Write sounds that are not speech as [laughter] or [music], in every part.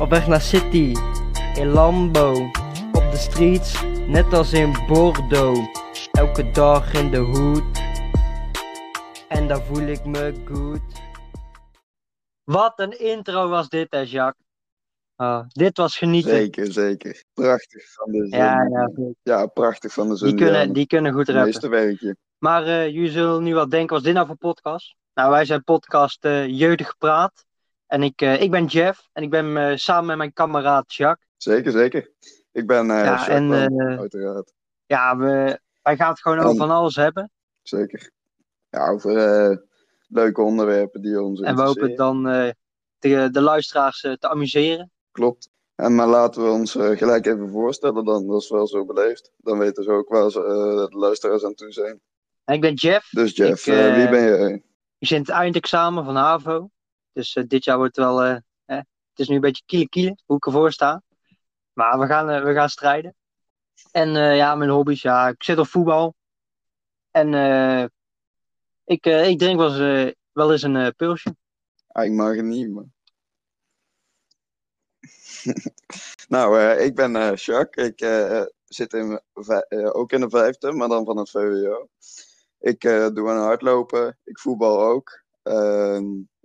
Op weg naar City, in Lambo, op de streets, net als in Bordeaux. Elke dag in de hoed, en daar voel ik me goed. Wat een intro was dit, hè, Jacques? Ah, dit was genieten. Zeker, zeker. Prachtig van de zon. Ja, ja, Ja, prachtig van de zon. die kunnen, die kunnen goed rappen. meeste werkje. Maar eh, jullie zullen nu wel denken, wat is dit nou voor podcast? Nou, wij zijn podcast eh Jeugdig Praat. En ik, eh, ik ben Jeff en ik ben eh, samen met mijn kameraad Jacques. Zeker, zeker. Ik ben eh Ja, Jacques en, eh, uiteraard. Ja, we, wij gaan het gewoon over En- van alles hebben. Zeker. Ja, over leuke onderwerpen die ons En we hopen dan de, de luisteraars te amuseren. Klopt. En maar laten we ons gelijk even voorstellen dan. Dat is wel zo beleefd. Dan weten ze ook waar ze, de luisteraars aan toe zijn. En ik ben Jeff. Dus Jeff, Ik, wie ben je? Ik zit in het eindexamen van HAVO. Dus eh, dit jaar wordt wel... eh, het is nu een beetje kiele kiele, hoe ik ervoor sta. Maar we gaan, eh, we gaan strijden. En eh, ja, mijn hobby's, ja, ik zit op voetbal. En ik, ik drink wel eens, wel eens een pilsje. Ah, ik mag het niet, maar... [laughs] nou, ik ben eh Jacques. Ik zit in, ook in de vijfde, maar dan van het VWO. Ik doe aan hardlopen. Ik voetbal ook.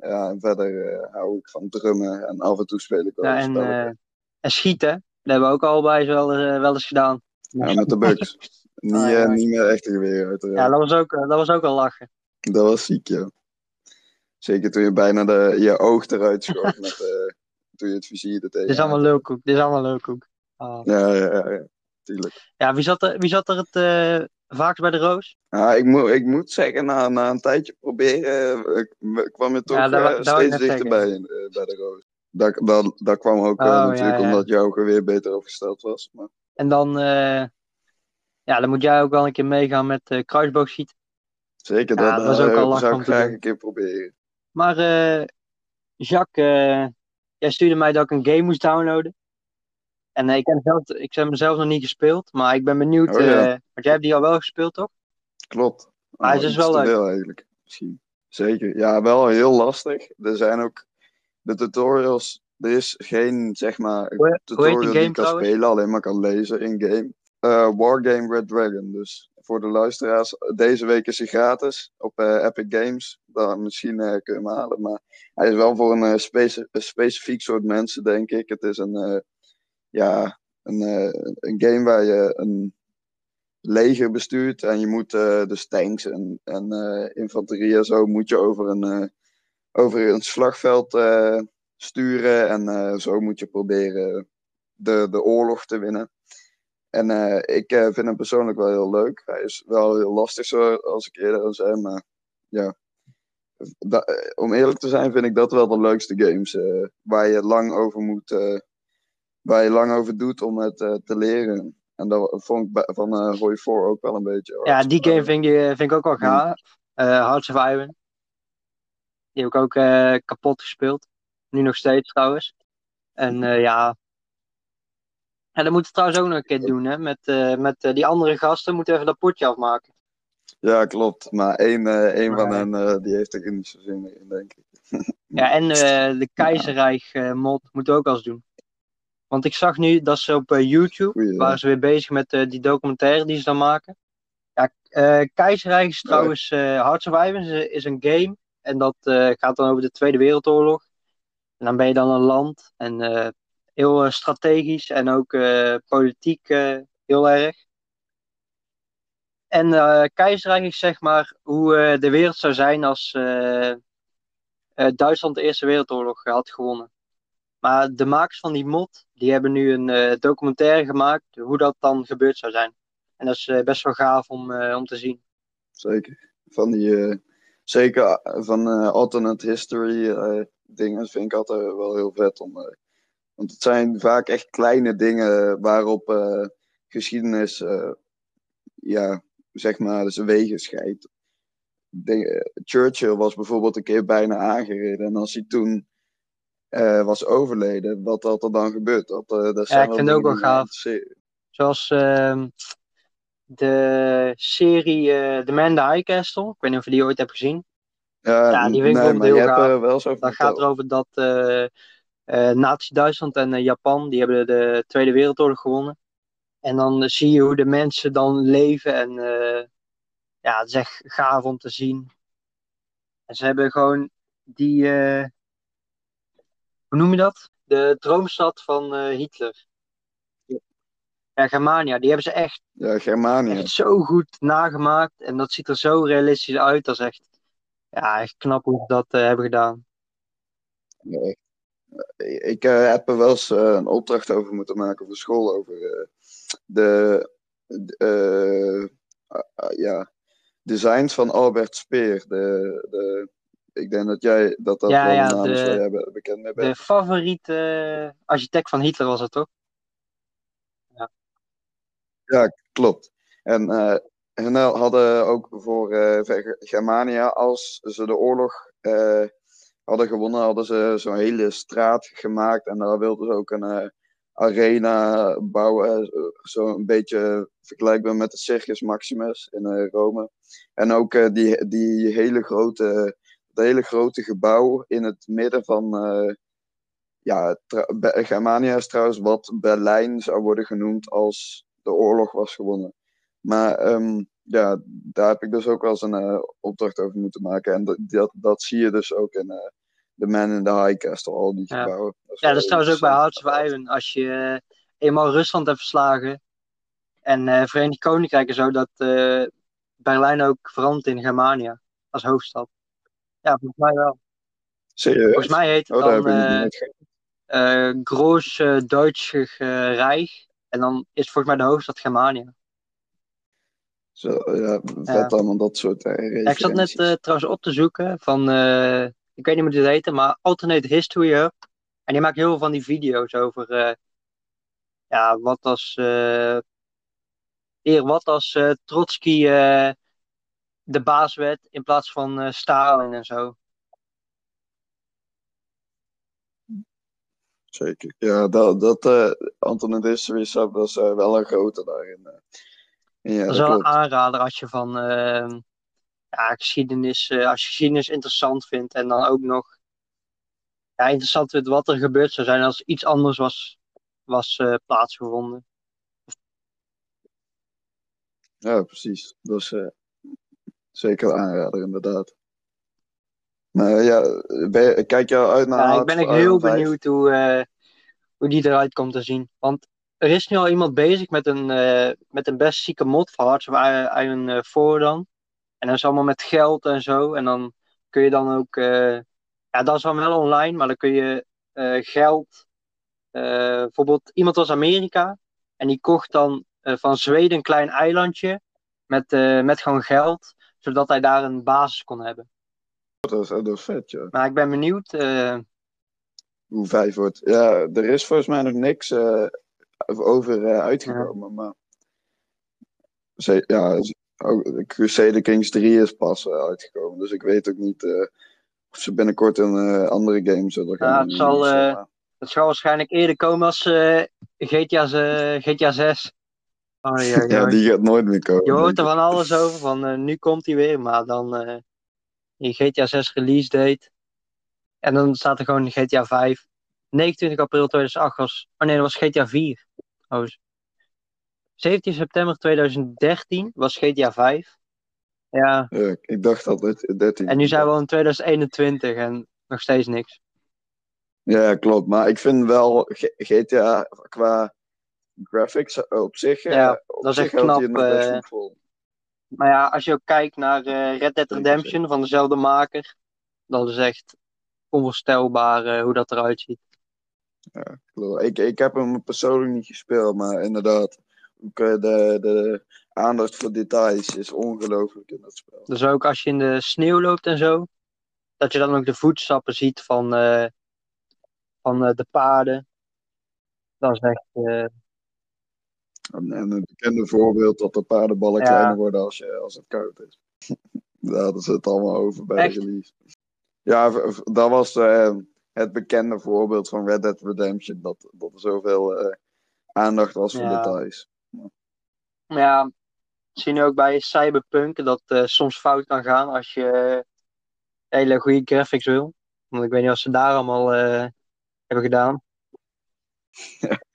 Ja, en verder eh, hou ik van drummen en af en toe speel ik wel Ja, en, eh, en schieten, dat hebben we ook allebei wel, eh, wel eens gedaan. ja, met de bugs. [laughs] niet, Ah, ja. niet meer echte geweer, uiteraard. Ja, dat was ook, dat was ook al lachen. Dat was ziek, ja. Zeker toen je bijna de, je oog eruit schoot [laughs] met, toen je het vizier er tegen Dit is allemaal lulkoek, dit is allemaal lulkoek. Ah. Ja, ja, ja, ja, tuurlijk. Ja, wie zat er, wie zat er het vaakst bij de roos? Ja, ik, moet, ik moet zeggen, na, na een tijdje proberen, eh, kwam je toch Ja, dat eh, dat steeds dichterbij eh, bij de roos. Dat, dat, dat kwam ook Oh, ja, natuurlijk ja. omdat jouw geweer beter opgesteld was. Maar, En dan, ja, dan moet jij ook wel een keer meegaan met eh kruisboogschieten. zeker, Ja, dat, dat was ook al zou ik graag doen. een keer proberen. Maar Jacques, jij stuurde mij dat ik een game moest downloaden. En eh, ik, heb zelf, ik heb hem zelf nog niet gespeeld, maar ik ben benieuwd. Oh, ja. eh, want jij hebt die al wel gespeeld, toch? Klopt. Maar het Oh, is iets wel leuk. veel eigenlijk, misschien. Zeker. Ja, wel heel lastig. Er zijn ook de tutorials. Er is geen, zeg maar, Hoe, tutorial die ik kan trouwens? spelen, alleen maar kan lezen in game. Eh, Wargame Red Dragon. Dus voor de luisteraars, deze week is hij gratis op Epic Games. Dan misschien eh, kun je hem halen. Maar hij is wel voor een, een specifiek soort mensen, denk ik. Het is een, ja, een, eh, een game waar je een leger bestuurt. En je moet eh dus tanks en, en eh, infanterie en zo moet je over een, over een slagveld sturen. En zo moet je proberen de, de oorlog te winnen. En ik vind hem persoonlijk wel heel leuk. Hij is wel heel lastig, zoals ik eerder al zei. Maar ja, om eerlijk te zijn vind ik dat wel de leukste games. waar je lang over moet, waar je lang over doet om het eh, te leren. En dat vond ik van eh Roy 4 ook wel een beetje. Ja, die game vind ik, eh, vind ik ook wel gaaf. Hearts of Iron. Die heb ik ook kapot gespeeld. Nu nog steeds trouwens. En ja. En dat moeten we trouwens ook nog een keer doen, hè? Met, met die andere gasten moeten we even dat potje afmaken. Ja, klopt. Maar één, één van hen die heeft er niet zo zin in, denk ik. [laughs] Ja, en de Keizerrijk mod moeten we ook eens doen. Want ik zag nu dat ze op eh, YouTube, waren ze weer bezig met eh, die documentaire die ze dan maken. Ja, eh Keizerrijk is trouwens, eh Hearts of Iron is, is een game. En dat gaat dan over de Tweede Wereldoorlog. En dan ben je dan een land. En heel strategisch en ook politiek heel erg. En eh Keizerrijk is zeg maar hoe de wereld zou zijn als Duitsland de Eerste Wereldoorlog had gewonnen. Maar de makers van die mod, die hebben nu een eh, documentaire gemaakt hoe dat dan gebeurd zou zijn. En dat is eh, best wel gaaf om, eh, om te zien. Zeker. Van die, zeker van alternate history dingen vind ik altijd wel heel vet. Om, want het zijn vaak echt kleine dingen waarop geschiedenis, ja, zeg maar, zijn wegen scheidt. Churchill was bijvoorbeeld een keer bijna aangereden. En als hij toen eh, was overleden, wat had er dan gebeurd? Dat, eh, dat zijn ik vind het ook wel gaaf. Zoals ehm, de serie eh The Man the High Castle. Ik weet niet of je die ooit hebt gezien. Ja, Ja, die vind ik nee, maar heel je gaaf. er wel eens over Dat gaat verteld. erover dat Nazi-Duitsland en Japan, die hebben de Tweede Wereldoorlog gewonnen. En dan zie je hoe de mensen dan leven en ja, het is echt gaaf om te zien. En ze hebben gewoon die, hoe noem je dat? De droomstad van eh, Hitler. Ja, Germania, die hebben ze echt, Ja, Germanië. echt zo goed nagemaakt. En dat ziet er zo realistisch uit. Dat is echt, ja, echt knap hoe ze dat eh, hebben gedaan. Nee. Ik eh, heb er wel eens eh, een opdracht over moeten maken voor school over eh, de, de, eh, ah, ah, ja, designs van Albert Speer. De, de, ik denk dat jij dat dat Ja, wel ja, de de- jij be- bekend mee De bent. favoriete eh, architect van Hitler was het toch? Klopt. En hun hadden ook voor Ver- Germania, als ze de oorlog hadden gewonnen, hadden ze zo'n hele straat gemaakt. En daar wilden ze ook een arena bouwen. Zo'n beetje vergelijkbaar met de Circus Maximus in Rome. En ook die, die hele grote, hele grote gebouw in het midden van. eh, ja, Germania is trouwens wat Berlijn zou worden genoemd als de oorlog was gewonnen. Maar ehm, ja, daar heb ik dus ook wel eens een eh, opdracht over moeten maken. En dat, dat, dat zie je dus ook in eh The Man in the High Castle, al die Ja. gebouwen. Ja, dat is trouwens ook bij Hearts of Iron. Als je eenmaal Rusland hebt verslagen en eh Verenigd Koninkrijk en zo, dat Berlijn ook verandert in Germania als hoofdstad. Ja, volgens mij wel. Serieus? Volgens mij heet het Oh, dan nog eh eh Deutsche eh, Reich. En dan is volgens mij de hoofdstad Germania. Zo, ja, vet allemaal dat soort eh, Ja, ik zat net trouwens op te zoeken van, eh, ik weet niet hoe dit heet, maar Alternate History Hub. En die maakt heel veel van die video's over, ja, wat als, eer wat als Trotsky de baas werd in plaats van eh, Stalin en zo. Zeker. Ja, dat, dat eh Antonin History Sub was eh, wel een grote daarin. eh. Ja, dat is wel een aanrader als je van, eh, ja, geschiedenis, eh, als je geschiedenis interessant vindt en dan ook nog, ja, interessant vindt wat er gebeurd zou zijn als iets anders was, was eh, plaatsgevonden. Ja, precies. Dat is eh, zeker aanrader, inderdaad. Maar ja, ben kijk je al uit naar Ja, ik ben echt heel Iron 5? benieuwd hoe, eh, hoe die eruit komt te zien. Want er is nu al iemand bezig met een, eh, met een best zieke mod voor Hearts of Iron eh, 4 dan. En dat is allemaal met geld en zo. En dan kun je dan ook... eh, ja, dat is dan wel online, maar dan kun je eh, geld... eh, bijvoorbeeld, iemand was Amerika en die kocht dan eh, van Zweden een klein eilandje met, eh, met gewoon geld, zodat hij daar een basis kon hebben. Dat is, dat is vet, ja. Maar ik ben benieuwd... eh, Hoe vijf wordt. Ja, er is volgens mij nog niks eh, over eh, uitgekomen, maar... Ze, ja, ook, Crusader Kings 3 is pas uitgekomen, dus ik weet ook niet of ze binnenkort een andere game zullen gaan Ja, het zal, Het waarschijnlijk eerder komen als GTA 6. Oh, ja, Ja, die gaat nooit meer komen. Je hoort er van alles over, van eh, nu komt hij weer, maar dan eh die GTA 6 release date. En dan staat er gewoon GTA 5. 29 april 2008 was. Oh nee, dat was GTA 4. Oh. 17 september 2013 was GTA 5. Ja, ik. Ja, ik dacht dat het 13 en nu zijn we al in 2021 en nog steeds niks. Ja, klopt. Maar ik vind wel GTA qua graphics op zich. eh, Ja, op dat is echt knap, eh. Maar ja, als je ook kijkt naar eh, Red Dead Redemption van dezelfde maker, dat is echt onvoorstelbaar eh, hoe dat eruit ziet. Klopt. Ik, ik heb hem persoonlijk niet gespeeld, maar inderdaad. Ook, eh, de, de aandacht voor details is ongelooflijk in dat spel. Dus ook als je in de sneeuw loopt en zo, dat je dan ook de voetstappen ziet van, eh, van eh, de paarden. Dat is echt, eh, En, en een bekende voorbeeld dat de paardenballen Ja. kleiner worden als, je, als het koud is. [laughs] Daar is het allemaal over bij Echt? de release. Ja, dat was eh, het bekende voorbeeld van Red Dead Redemption. Dat, dat er zoveel eh, aandacht was voor Ja. details. maar ja, zie je ook bij Cyberpunk dat eh, soms fout kan gaan als je hele goede graphics wil. Want ik weet niet of ze daar allemaal hebben gedaan. [laughs]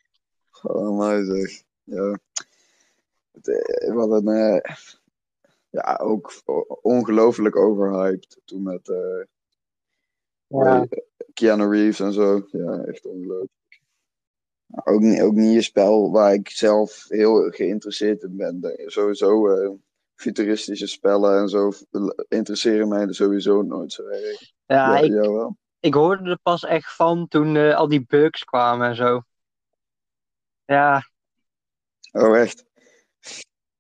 Oh, mooi zeg. Ja. Het, eh, wat een, eh, ja, ook ongelooflijk overhyped toen met eh Ja, Keanu Reeves en zo. Ja, echt ongelooflijk. Ook niet, ook niet een spel waar ik zelf heel geïnteresseerd in ben. Sowieso futuristische spellen en zo interesseren mij er sowieso nooit zo erg. ja Ja, ik, wel? ik hoorde er pas echt van toen al die bugs kwamen en zo. Ja, Oh, echt?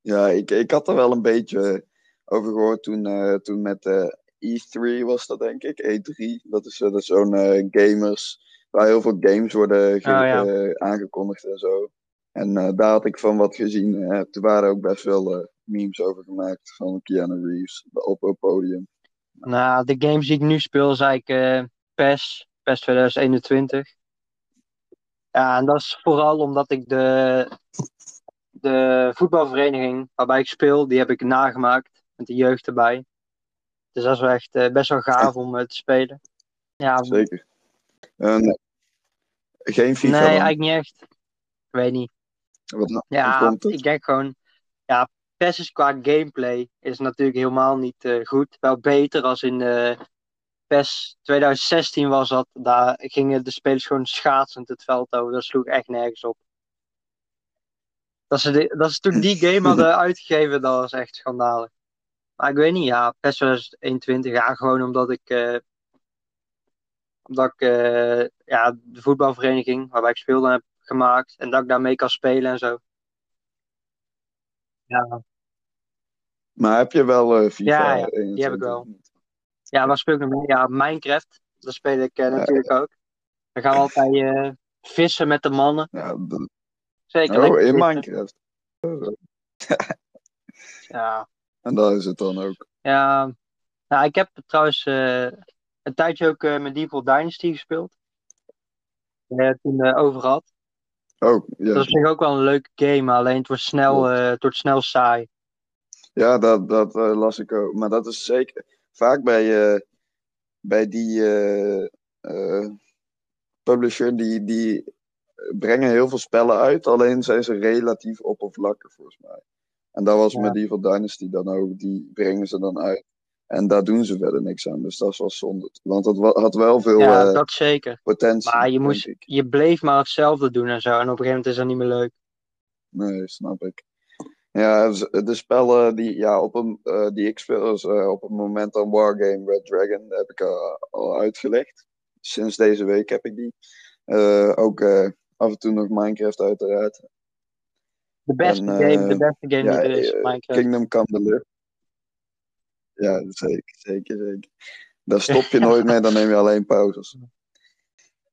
Ja, ik, ik had er wel een beetje over gehoord toen, eh, toen met eh E3 was dat, denk ik. E3. Dat is, dat is zo'n gamers, waar heel veel games worden Oh, ja. aangekondigd en zo. En daar had ik van wat gezien. toen waren ook best wel eh, memes over gemaakt van Keanu Reeves op het podium. nou, de games die ik nu speel is eigenlijk PES, PES 2021. Ja, en dat is vooral omdat ik de, de voetbalvereniging waarbij ik speel, die heb ik nagemaakt met de jeugd erbij. Dus dat is wel echt eh, best wel gaaf om eh, te spelen. Ja, Zeker. En, geen FIFA nee, dan? eigenlijk niet echt. Ik weet niet. Wat, hoe Ja, ik denk gewoon. Ja, PES is qua gameplay is natuurlijk helemaal niet eh, goed. Wel beter als in eh PES 2016 was dat. Daar gingen de spelers gewoon schaatsend het veld over. Dat sloeg echt nergens op. Dat ze, de- dat ze toen die [laughs] game hadden uitgegeven, dat was echt schandalig. Maar ik weet niet, ja, PES 2021, ja, gewoon omdat ik. eh, omdat ik eh, ja, de voetbalvereniging waarbij ik speelde heb gemaakt. En dat ik daarmee kan spelen en zo. Ja, Maar heb je wel eh, FIFA Ja, ja, die 21? heb ik wel. Ja, waar speel ik nog mee? Ja, Minecraft. Dat speel ik natuurlijk ook. Dan gaan we altijd eh, vissen met de mannen. Ja, dat- Zeker. oh, in. Minecraft. [laughs] Ja, En daar is het dan ook. ja. Nou, ik heb trouwens eh, een tijdje ook eh Medieval Dynasty gespeeld. Eh, toen eh, over had. Oh, ja. Dat is op zich ook wel een leuke game, alleen het wordt snel, het wordt snel saai. Ja, dat, dat las ik ook. Maar dat is zeker vaak bij, bij die publisher, die, die brengen heel veel spellen uit, alleen zijn ze relatief oppervlakkig volgens mij. En dat was Ja. Medieval Dynasty dan ook, die brengen ze dan uit. En daar doen ze verder niks aan, dus dat is wel zonde. Want het had wel veel Ja, eh, dat zeker. potentie, Maar je, moest, ik. je bleef maar hetzelfde doen en zo. En op een gegeven moment is dat niet meer leuk. Nee, snap ik. Ja, de spellen die, ja, op een, eh, die ik speel, is eh, op het moment dan Wargame Red Dragon, heb ik al uitgelegd. Sinds deze week heb ik die. Ook af en toe nog Minecraft uiteraard. De beste En, game, eh, de beste game ja, die er is, eh, Minecraft. Kingdom Come Deliver. Ja, zeker, zeker, zeker. Daar stop je nooit mee, dan neem je alleen pauzes.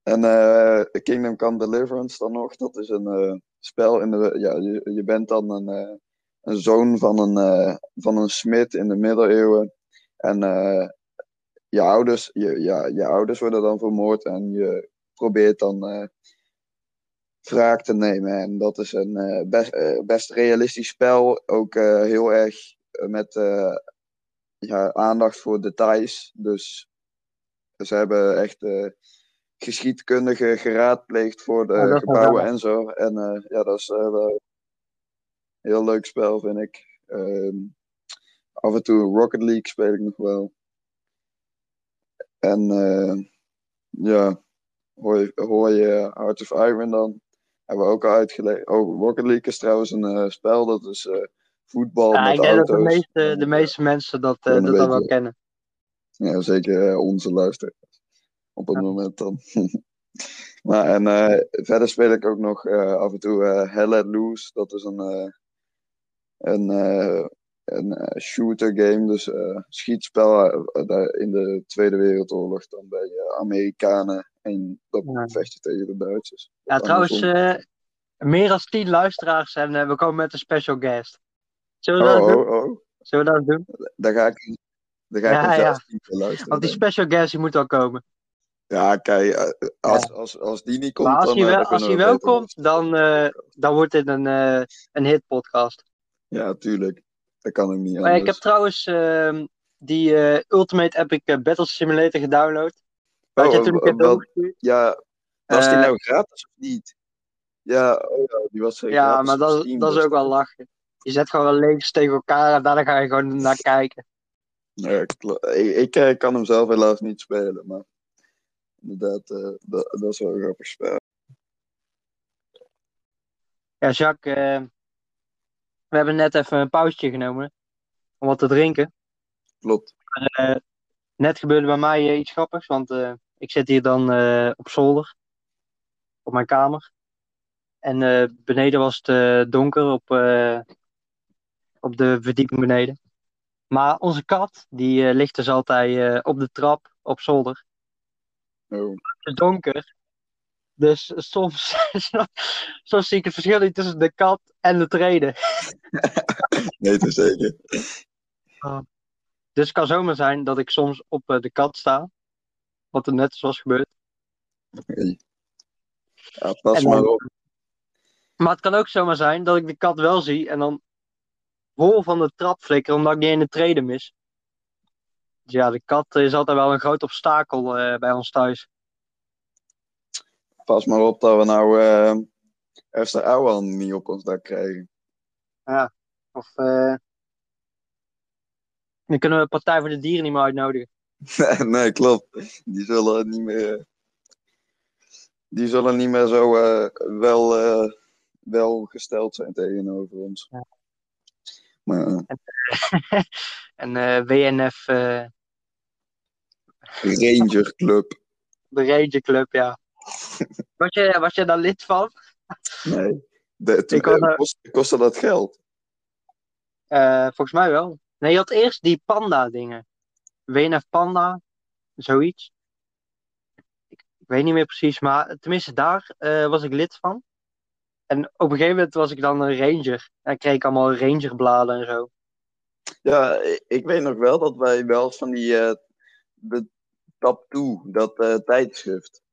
En eh, Kingdom Come Deliverance dan nog, dat is een eh, spel in de. Ja, je, je bent dan een, eh, een zoon van een, eh, van een smid in de middeleeuwen. En eh, je, ouders, je, ja, je ouders worden dan vermoord en je probeert dan eh, wraak te nemen. En dat is een eh, best, eh, best realistisch spel. Ook eh, heel erg met ja, aandacht voor details. Dus ze hebben echt geschiedkundigen geraadpleegd voor de Ja, gebouwen en zo. En ja, dat is wel een heel leuk spel, vind ik. Ehm, af en toe Rocket League speel ik nog wel. En ja, hoor je, hoor je Heart of Iron dan? Hebben we ook al uitgelegd. Oh, Rocket League is trouwens een eh, spel, dat is eh, voetbal Ja, met ik denk dat de meeste, de eh, meeste mensen dat, dat dan wel kennen. Ja, zeker onze luisteraars. Op het Ja. moment dan. [laughs] maar en verder speel ik ook nog af en toe Hell Let Loose. Dat is een, een, een eh, shooter game. Dus eh schietspel eh, in de Tweede Wereldoorlog. Dan bij Amerikanen. En dat Ja. vecht je tegen de Duitsers. Ja, trouwens, meer dan tien luisteraars en we komen met een special guest. Zullen we oh, dat doen? oh, oh. Zullen we dat doen? Daar ga ik, daar ga ik Ja, niet voor luisteren. Want die special guest die moet wel komen. Ja, kijk, als, als, als die niet komt, maar als dan, hij wel, als hij we wel komt, dan, dan wordt dit een, eh een hit podcast. Ja, tuurlijk. Dat kan ook niet Maar ik heb trouwens ehm, die eh, Ultimate Epic eh, Battle Simulator gedownload. Had Oh, je toen wel- doorgestuurd? Ja, Was die Eh, nou gratis of niet? Ja, oh ja die was zeker Ja, maar dat, Steam, dat is dus ook wel lachen. Je zet gewoon links tegen elkaar en daarna ga je gewoon naar kijken. Kla- ik, ik kan hem zelf helaas niet spelen, maar inderdaad, dat, dat is wel een grappig spel. Ja, Jacques, we hebben net even een pauzetje genomen om wat te drinken. Klopt. Eh, net gebeurde bij mij eh, iets grappigs, want eh, ik zit hier dan op zolder, op mijn kamer. En beneden was het donker op, op de verdieping beneden. Maar onze kat, die ligt dus altijd op de trap op zolder. Oh, Het is donker. Dus soms, [laughs] soms zie ik het verschil niet tussen de kat en de treden. [laughs] nee, te zeker. Dus het kan zomaar zijn dat ik soms op eh, de kat sta. Wat er net was gebeurd. Ja, pas dan- maar op. Maar het kan ook zomaar zijn dat ik de kat wel zie en dan vol van de trap flikker omdat ik niet in de treden mis. Dus ja, de kat is altijd wel een groot obstakel eh, bij ons thuis. Pas maar op dat we nou eh Esther Ouwehand niet op ons dak krijgen. Of eh, dan kunnen we Partij voor de Dieren niet meer uitnodigen. [laughs] nee, klopt. Die zullen niet meer. Die zullen niet meer zo eh, wel, eh, wel gesteld zijn tegenover ons. Ja. Maar eh, En [laughs] eh, WNF, eh, Ranger Club. de Ranger Club, ja. Was je, was je daar lid van? Nee. De, toen, Ik had, eh, eh, kost, kostte dat geld? Eh, volgens mij wel. Nee, je had eerst die panda dingen. WNF Panda, zoiets. Ik, ik weet niet meer precies, maar tenminste daar eh, was ik lid van. En op een gegeven moment was ik dan een ranger. En kreeg ik allemaal rangerbladen en zo. Ja, ik, weet nog wel dat wij wel van die eh de Tap toe, dat eh, tijdschrift.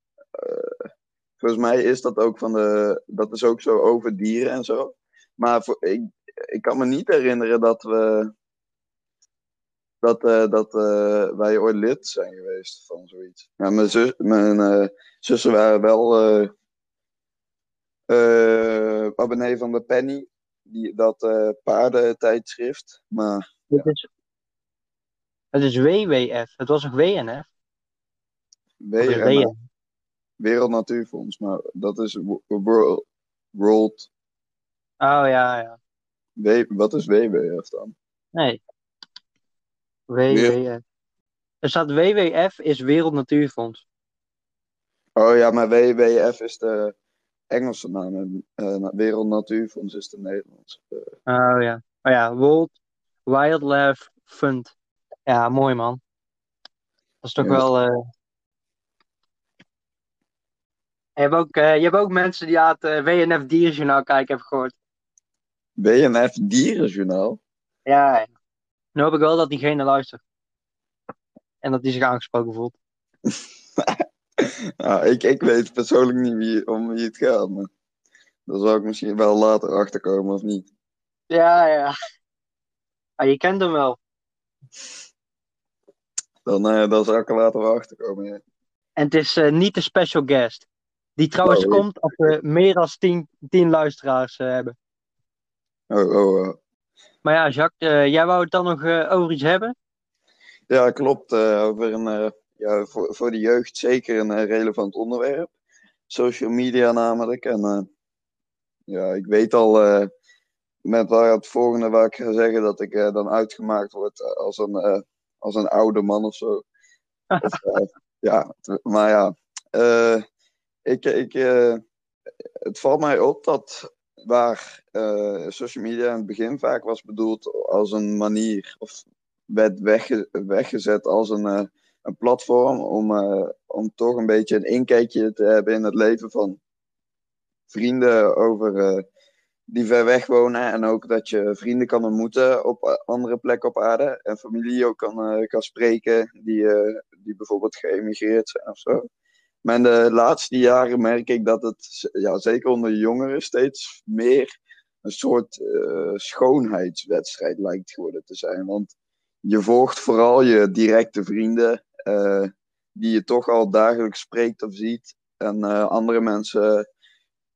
Volgens mij is dat ook van de. Dat is ook zo over dieren en zo. Maar voor, ik, ik kan me niet herinneren dat we. Dat, eh, dat eh, wij ooit lid zijn geweest van zoiets. Ja, mijn, zus, mijn eh, zussen waren wel abonnee van de Penny. Die, dat paardentijdschrift. Maar Dit is, het is WWF. Het was ook WNF. Het WNF. Wereld Natuurfonds, maar dat is wo- World. World Oh ja, ja. W, wat is WWF dan? Nee. WWF. Er staat WWF is Wereld Natuurfonds. Oh ja, maar WWF is de Engelse naam en eh, Wereld Natuurfonds is de Nederlandse. Eh, Oh ja. Oh ja, World Wildlife Fund. Ja, mooi man. Dat is toch Ja. wel. Je, hebt ook, eh, je hebt ook mensen die aan het WNF Dierenjournaal kijken, heb ik gehoord. WNF Dierenjournaal. Ja, ja. Nu hoop ik wel dat diegene luistert. En dat die zich aangesproken voelt. [laughs] Nou, ik, ik weet persoonlijk niet wie, om wie het gaat, maar daar zal ik misschien wel later achter komen of niet. Ja, ja. Ah, je kent hem wel. Dan, eh, dan zal ik er later wel achter komen. Ja. En het is eh, niet de special guest. Die trouwens Oh, komt als we meer dan 10, 10 luisteraars eh, hebben. Oh, oh, oh. Maar ja, Jacques, eh, jij wou het dan nog eh, over iets hebben? Ja, klopt. over een, ja, voor, voor de jeugd zeker een relevant onderwerp. Social media namelijk. En ja, ik weet al met waar het volgende waar ik ga zeggen dat ik dan uitgemaakt word als een, als een oude man of zo. Of, [laughs] eh, ja, maar ja, ik, ik, eh, het valt mij op dat waar eh, social media in het begin vaak was bedoeld als een manier of werd wegge- weggezet als een, eh, een platform om, om toch een beetje een inkijkje te hebben in het leven van vrienden over die ver weg wonen en ook dat je vrienden kan ontmoeten op andere plekken op aarde en familie ook kan, kan spreken die, die bijvoorbeeld geëmigreerd zijn of zo. Maar in de laatste jaren merk ik dat het, ja, zeker onder jongeren, steeds meer een soort eh, schoonheidswedstrijd lijkt geworden te zijn. Want je volgt vooral je directe vrienden, eh, die je toch al dagelijks spreekt of ziet. en andere mensen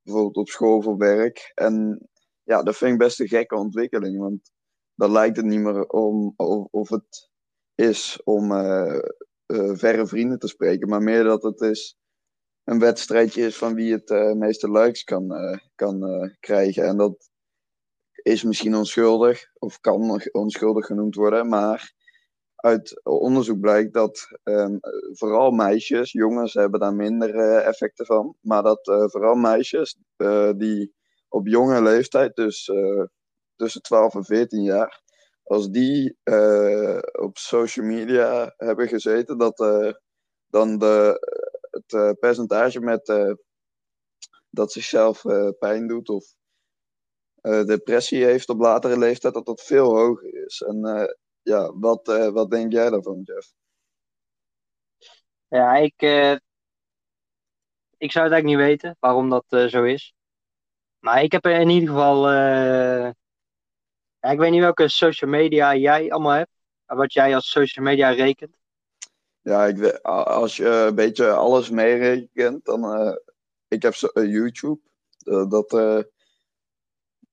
bijvoorbeeld op school voor werk. En ja, dat vind ik best een gekke ontwikkeling, want dan lijkt het niet meer om of, of het is om verre vrienden te spreken, maar meer dat het is een wedstrijdje is van wie het uh, meeste likes kan, kan krijgen. En dat is misschien onschuldig, of kan onschuldig genoemd worden, maar uit onderzoek blijkt dat um, vooral meisjes, jongens hebben daar minder effecten van, maar dat vooral meisjes die op jonge leeftijd, dus tussen 12 en 14 jaar, als die op social media hebben gezeten, dat dan de, het percentage met dat zichzelf pijn doet of depressie heeft op latere leeftijd, dat dat veel hoger is. En ja, wat, wat denk jij daarvan, Jeff? Ja, ik, ik zou het eigenlijk niet weten waarom dat zo is. Maar ik heb in ieder geval. Ik weet niet welke social media jij allemaal hebt. Wat jij als social media rekent. Ja, ik als je een beetje alles meerekent, dan. ik heb YouTube. dat,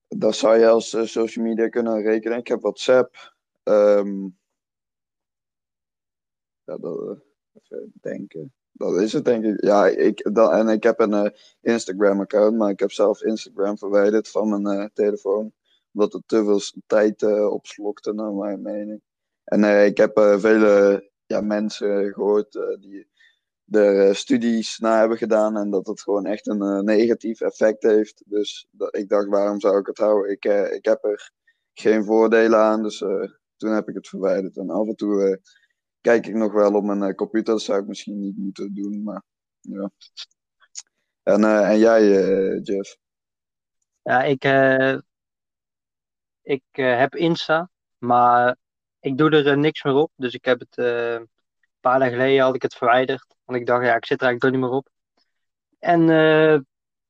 dat zou je als social media kunnen rekenen. Ik heb WhatsApp. Ja, dat, eh, even denken. Dat is het, denk ik. Ja, ik, dat, en ik heb een Instagram-account, maar ik heb zelf Instagram verwijderd van mijn telefoon. Omdat het te veel tijd uh, opslokte, naar mijn mening. En ik heb vele ja, mensen gehoord die er studies naar hebben gedaan en dat het gewoon echt een negatief effect heeft. Dus dat, ik dacht, waarom zou ik het houden? Ik, ik heb er geen voordelen aan, dus toen heb ik het verwijderd. En af en toe kijk ik nog wel op mijn computer. Dat zou ik misschien niet moeten doen, maar ja. En, en jij, Jeff? Ja, ik, ik heb Insta, maar ik doe er niks meer op. Dus ik heb het een paar dagen geleden had ik het verwijderd. Want ik dacht, ja, ik zit er eigenlijk niet meer op. En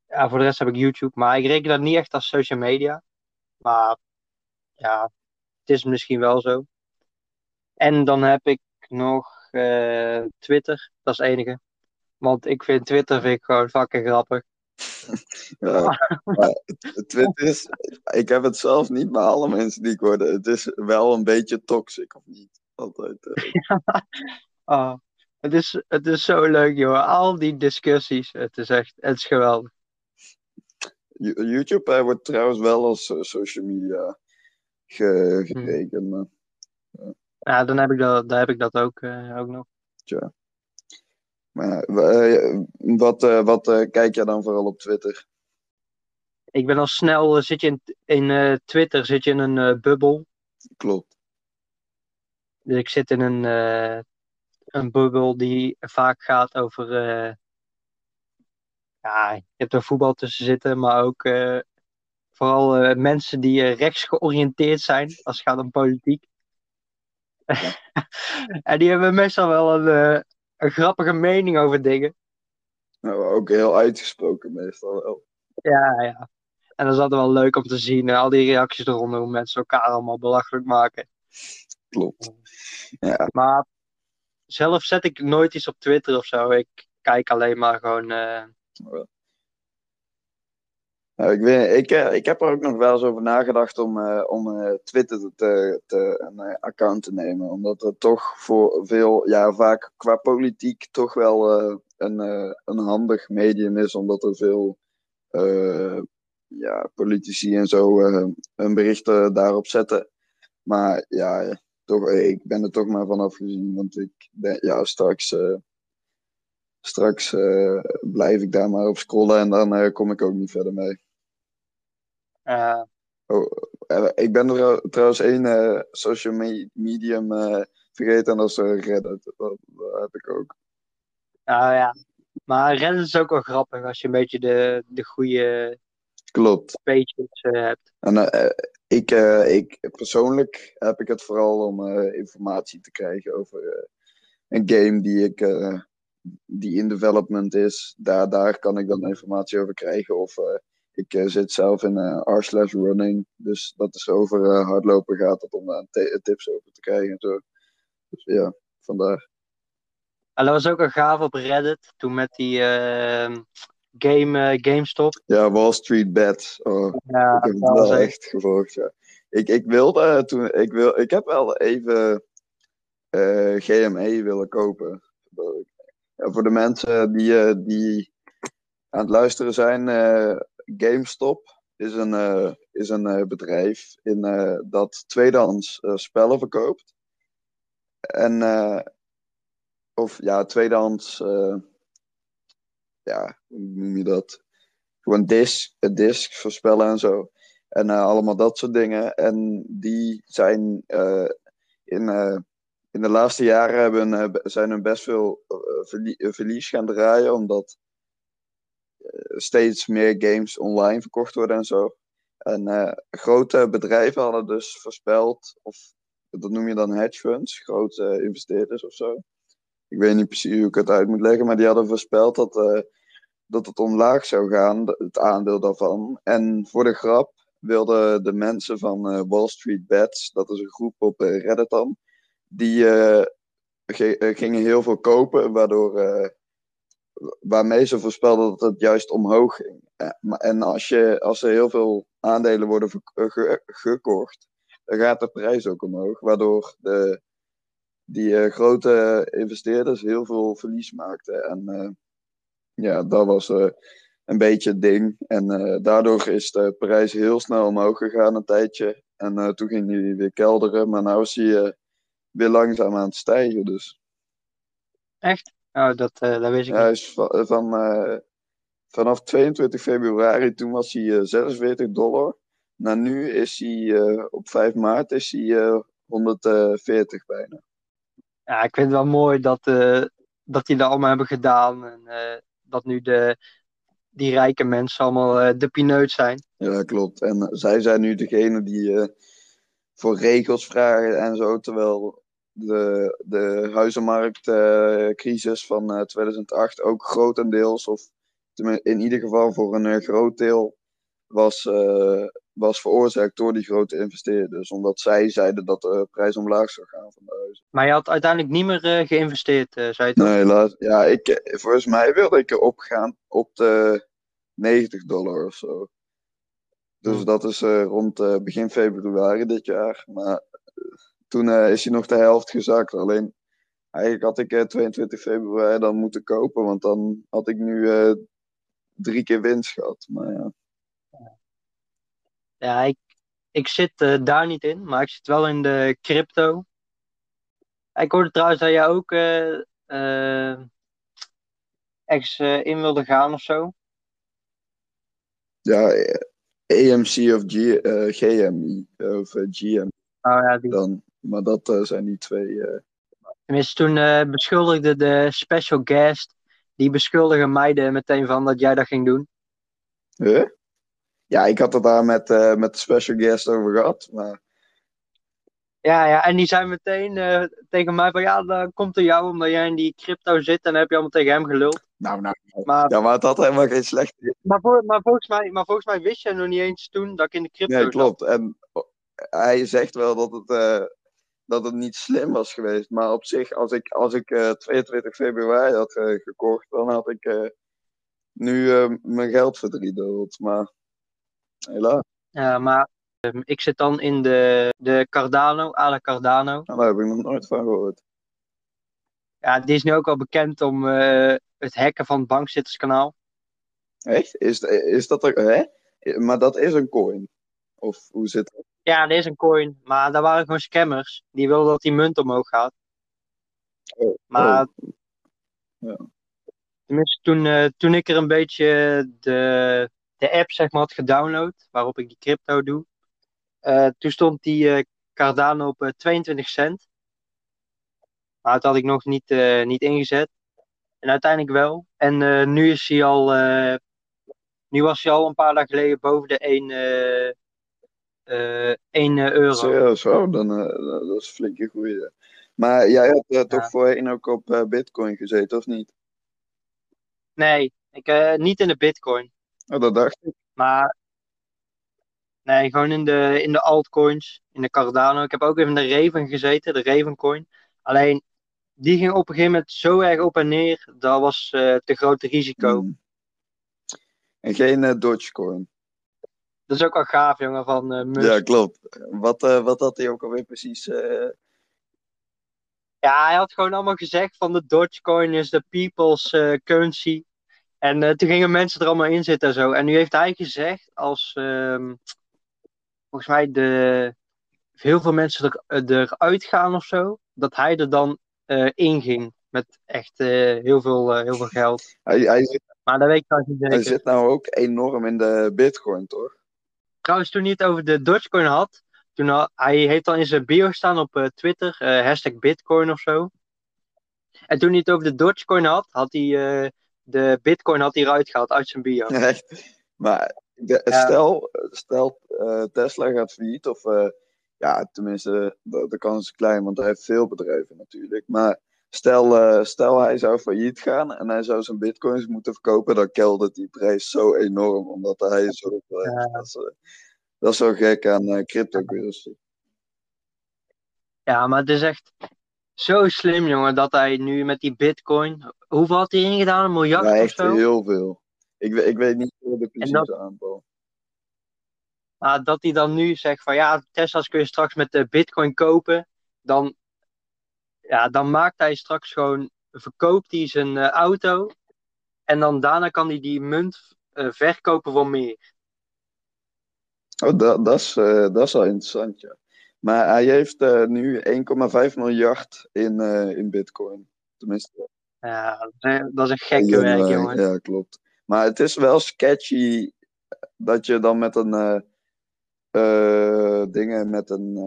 ja, voor de rest heb ik YouTube. Maar ik reken dat niet echt als social media. Maar ja, is misschien wel zo. En dan heb ik nog Twitter, dat is het enige. Want ik vind Twitter vind ik gewoon fucking grappig. [laughs] Ja, Twitter is, ik heb het zelf niet, maar alle mensen die ik hoorde, het is wel een beetje toxic, of niet? Altijd. [laughs] Uh. oh, het, is, het is zo leuk, joh. Al die discussies, het is echt, het is geweldig. YouTube wordt trouwens wel als social media ge, gekeken. Hmm. ja. ja. dan heb ik dat, daar heb ik dat ook, uh, ook nog. Tja. Maar uh, wat, uh, wat kijk jij dan vooral op Twitter? Ik ben al snel, zit je in, in Twitter zit je in een bubbel. Klopt. Dus ik zit in een, een bubbel die vaak gaat over ja, je hebt er voetbal tussen zitten, maar ook Vooral uh, mensen die uh, rechts georiënteerd zijn als het gaat om politiek. [laughs] en die hebben meestal wel een, uh, een grappige mening over dingen. Nou, ook heel uitgesproken meestal wel. Ja, ja. En dat is altijd wel leuk om te zien. al die reacties eronder, hoe mensen elkaar allemaal belachelijk maken. Klopt. Ja. Maar zelf zet ik nooit iets op Twitter of zo. Ik kijk alleen maar gewoon. Nou, ik, weet, ik, eh, ik heb er ook nog wel eens over nagedacht om, uh, om uh, Twitter te, te, een account te nemen. Omdat het toch voor veel, ja, vaak qua politiek toch wel een, een handig medium is. Omdat er veel ja, politici en zo hun berichten daarop zetten. Maar ja, toch, ik ben er toch maar vanaf gezien. Want ik ben, ja, straks, straks blijf ik daar maar op scrollen en dan kom ik ook niet verder mee. Uh, oh, eh, ik ben er trouwens één uh, social medium uh, vergeten en dat is Reddit. Dat, dat, heb ik ook. Nou ja, maar Reddit is ook wel grappig als je een beetje de, de goede Klopt. pages hebt. En ik, ik persoonlijk heb ik het vooral om informatie te krijgen over een game die ik die in development is. Daar, daar kan ik dan informatie over krijgen. Of ik uh, zit zelf in uh, R slash running. Dus dat is over uh, hardlopen gaat het om daar tips over te krijgen en zo. Dus ja, vandaar. En dat was ook een gaaf op Reddit. Toen met die uh, game, GameStop. Ja, Wall Street Bets. Oh, Ja, ik heb het dat was wel echt- gevolgd, ja. Ik, ik wilde toen... Ik, wil, ik heb wel even eh, GME willen kopen. Ja, voor de mensen die, eh, die aan het luisteren zijn, eh, GameStop is een, eh, is een eh, bedrijf in, eh, dat tweedehands eh, spellen verkoopt. En, of ja, tweedehands, eh, ja, hoe noem je dat? Gewoon disc, discs voor spellen en zo. En allemaal dat soort dingen. En die zijn in, in de laatste jaren hebben, be- zijn er best veel verlie- verlies gaan draaien, omdat steeds meer games online verkocht worden en zo. En eh, grote bedrijven hadden dus voorspeld, of dat noem je dan hedge funds, grote investeerders of zo. Ik weet niet precies hoe ik het uit moet leggen, maar die hadden voorspeld dat, eh, dat het omlaag zou gaan, het aandeel daarvan. En voor de grap wilden de mensen van eh, Wall Street Bets, dat is een groep op Reddit dan, die ge- gingen heel veel kopen, waardoor, waarmee ze voorspelden dat het juist omhoog ging. Eh, en als, je, als er heel veel aandelen worden eh, ge- gekocht, dan gaat de prijs ook omhoog, waardoor de, die eh, grote investeerders heel veel verlies maakten. En ja, dat was een beetje het ding. En daardoor is de prijs heel snel omhoog gegaan een tijdje. En toen ging die weer kelderen, maar nu hij eh, weer langzaam aan het stijgen. Dus Echt? Oh, dat, eh, dat wist ik ja, niet. van, eh, vanaf 22 februari, toen was hij eh, 46 dollar. Nou, nu is hij eh, op 5 maart is hij eh, 140 bijna. Ja, ik vind het wel mooi dat, eh, dat die dat allemaal hebben gedaan. En eh, dat nu de, die rijke mensen allemaal eh, de pineut zijn. Ja, klopt. En eh, zij zijn nu degene die eh, voor regels vragen en zo. Terwijl de, de huizenmarktcrisis van eh, 2008 ook grotendeels, of in ieder geval voor een eh, groot deel, was, eh, was veroorzaakt door die grote investeerders. Omdat zij zeiden dat de prijs omlaag zou gaan van de huizen. Maar je had uiteindelijk niet meer eh, geïnvesteerd, eh, zei je toch? Nee, helaas. Ja, ik, eh, volgens mij wilde ik erop gaan op de 90 dollar of zo. Dus Hmm. dat is eh, rond eh, begin februari dit jaar. Maar eh, toen eh, is hij nog de helft gezakt. Alleen eigenlijk had ik eh, 22 februari dan moeten kopen, want dan had ik nu eh, drie keer winst gehad. Maar ja, Ja, ik, ik zit daar niet in, maar ik zit wel in de crypto. Ik hoorde trouwens dat jij ook ergens eh, in wilde gaan of zo. ja AMC of G, GMI of GM Nou ja, die, dan. Maar dat eh, zijn die twee. eh, tenminste, toen eh, beschuldigde de special guest, die beschuldigde mij er meteen van dat jij dat ging doen. Huh? Ja, ik had het daar met, met de special guest over gehad. Maar Ja, ja, en die zei meteen tegen mij van ja, dan komt er jou omdat jij in die crypto zit en dan heb je allemaal tegen hem geluld. nou, nou. Maar, Ja, maar het had helemaal geen slechte maar, voor, maar, volgens mij, maar volgens mij wist jij nog niet eens toen dat ik in de crypto Nee, zat. klopt. En hij zegt wel dat het, dat het niet slim was geweest. Maar op zich, als ik, als ik eh, 22 februari had eh, gekocht, dan had ik eh, nu mijn geld verdriedubbeld. Maar helaas, Ja, maar ehm, ik zit dan in de, de Cardano, Ala Cardano. nou, daar heb ik nog nooit van gehoord. Ja, die is nu ook al bekend om het hacken van het bankzitterskanaal. Echt? Is, is dat er, hè? Maar dat is een coin. Of hoe zit het? Ja, er is een coin, maar daar waren gewoon scammers. Die wilden dat die munt omhoog gaat. Oh, Maar oh. Ja. tenminste, toen, eh, toen ik er een beetje de, de app zeg maar, had gedownload, waarop ik die crypto doe, eh, toen stond die eh, Cardano op eh, 22 cent. Maar dat had ik nog niet, eh, niet ingezet. En uiteindelijk wel. En eh, nu is hij al, eh, nu was hij al een paar dagen geleden boven de 1, eh, eh, 1 euro. Serieus, oh, dan, eh, dat is een flinke groei. Maar jij eh, toch voorheen ook op eh, Bitcoin gezeten, of niet? Nee, ik, eh, niet in de Bitcoin. Oh, dat dacht ik. Maar nee, gewoon in de, in de altcoins, in de Cardano. Ik heb ook even in de Raven gezeten, de Ravencoin. Alleen die ging op een gegeven moment zo erg op en neer. Dat was eh, te groot risico. Mm. En geen eh, Dogecoin. Dat is ook wel gaaf, jongen, van Musk. Ja, klopt. Wat, eh, wat had hij ook alweer precies? eh, Ja, hij had gewoon allemaal gezegd van de Dogecoin is de people's currency. En toen gingen mensen er allemaal in zitten en zo. En nu heeft hij gezegd, als ehm, volgens mij de, heel veel mensen er, eruit gaan of zo, dat hij er dan eh inging. Met echt heel, veel, heel veel geld. hij, hij, zit, Maar dat weet ik niet hij zeker. zit nou ook enorm in de Bitcoin, toch? Trouwens, toen hij het over de Dogecoin had, toen had- hij heeft dan in zijn bio staan op eh, Twitter, eh, hashtag Bitcoin of zo. En toen hij het over de Dogecoin had, had hij eh, de Bitcoin had hij eruit gehaald uit zijn bio. [laughs] Echt. Maar de- stel, stel Tesla gaat failliet, of ja, tenminste, de, de kans is klein, want hij heeft veel bedrijven natuurlijk. Maar stel, eh, stel hij zou failliet gaan en hij zou zijn bitcoins moeten verkopen, dan keldert die prijs zo enorm, omdat hij zo. Dat, is, eh, dat is zo gek aan eh, cryptocurrency. Ja, maar het is echt zo slim, jongen, dat hij nu met die Bitcoin. Hoeveel had hij erin gedaan? Een miljard Ja, of echt zo? heel veel. Ik, ik weet niet de precieze dat- aantal. Dat hij dan nu zegt van ja, Tesla's kun je straks met de Bitcoin kopen. Dan, ja, dan maakt hij straks gewoon, verkoopt hij zijn eh, auto. En dan daarna kan hij die munt eh, verkopen voor meer. Oh, dat, dat, is, eh, dat is wel interessant, ja. Maar hij heeft nu 1,5 miljard in, in bitcoin. Tenminste, Ja, dat is, een gekke in werk, jongen. Ja, klopt. Maar het is wel sketchy dat je dan met een dingen met een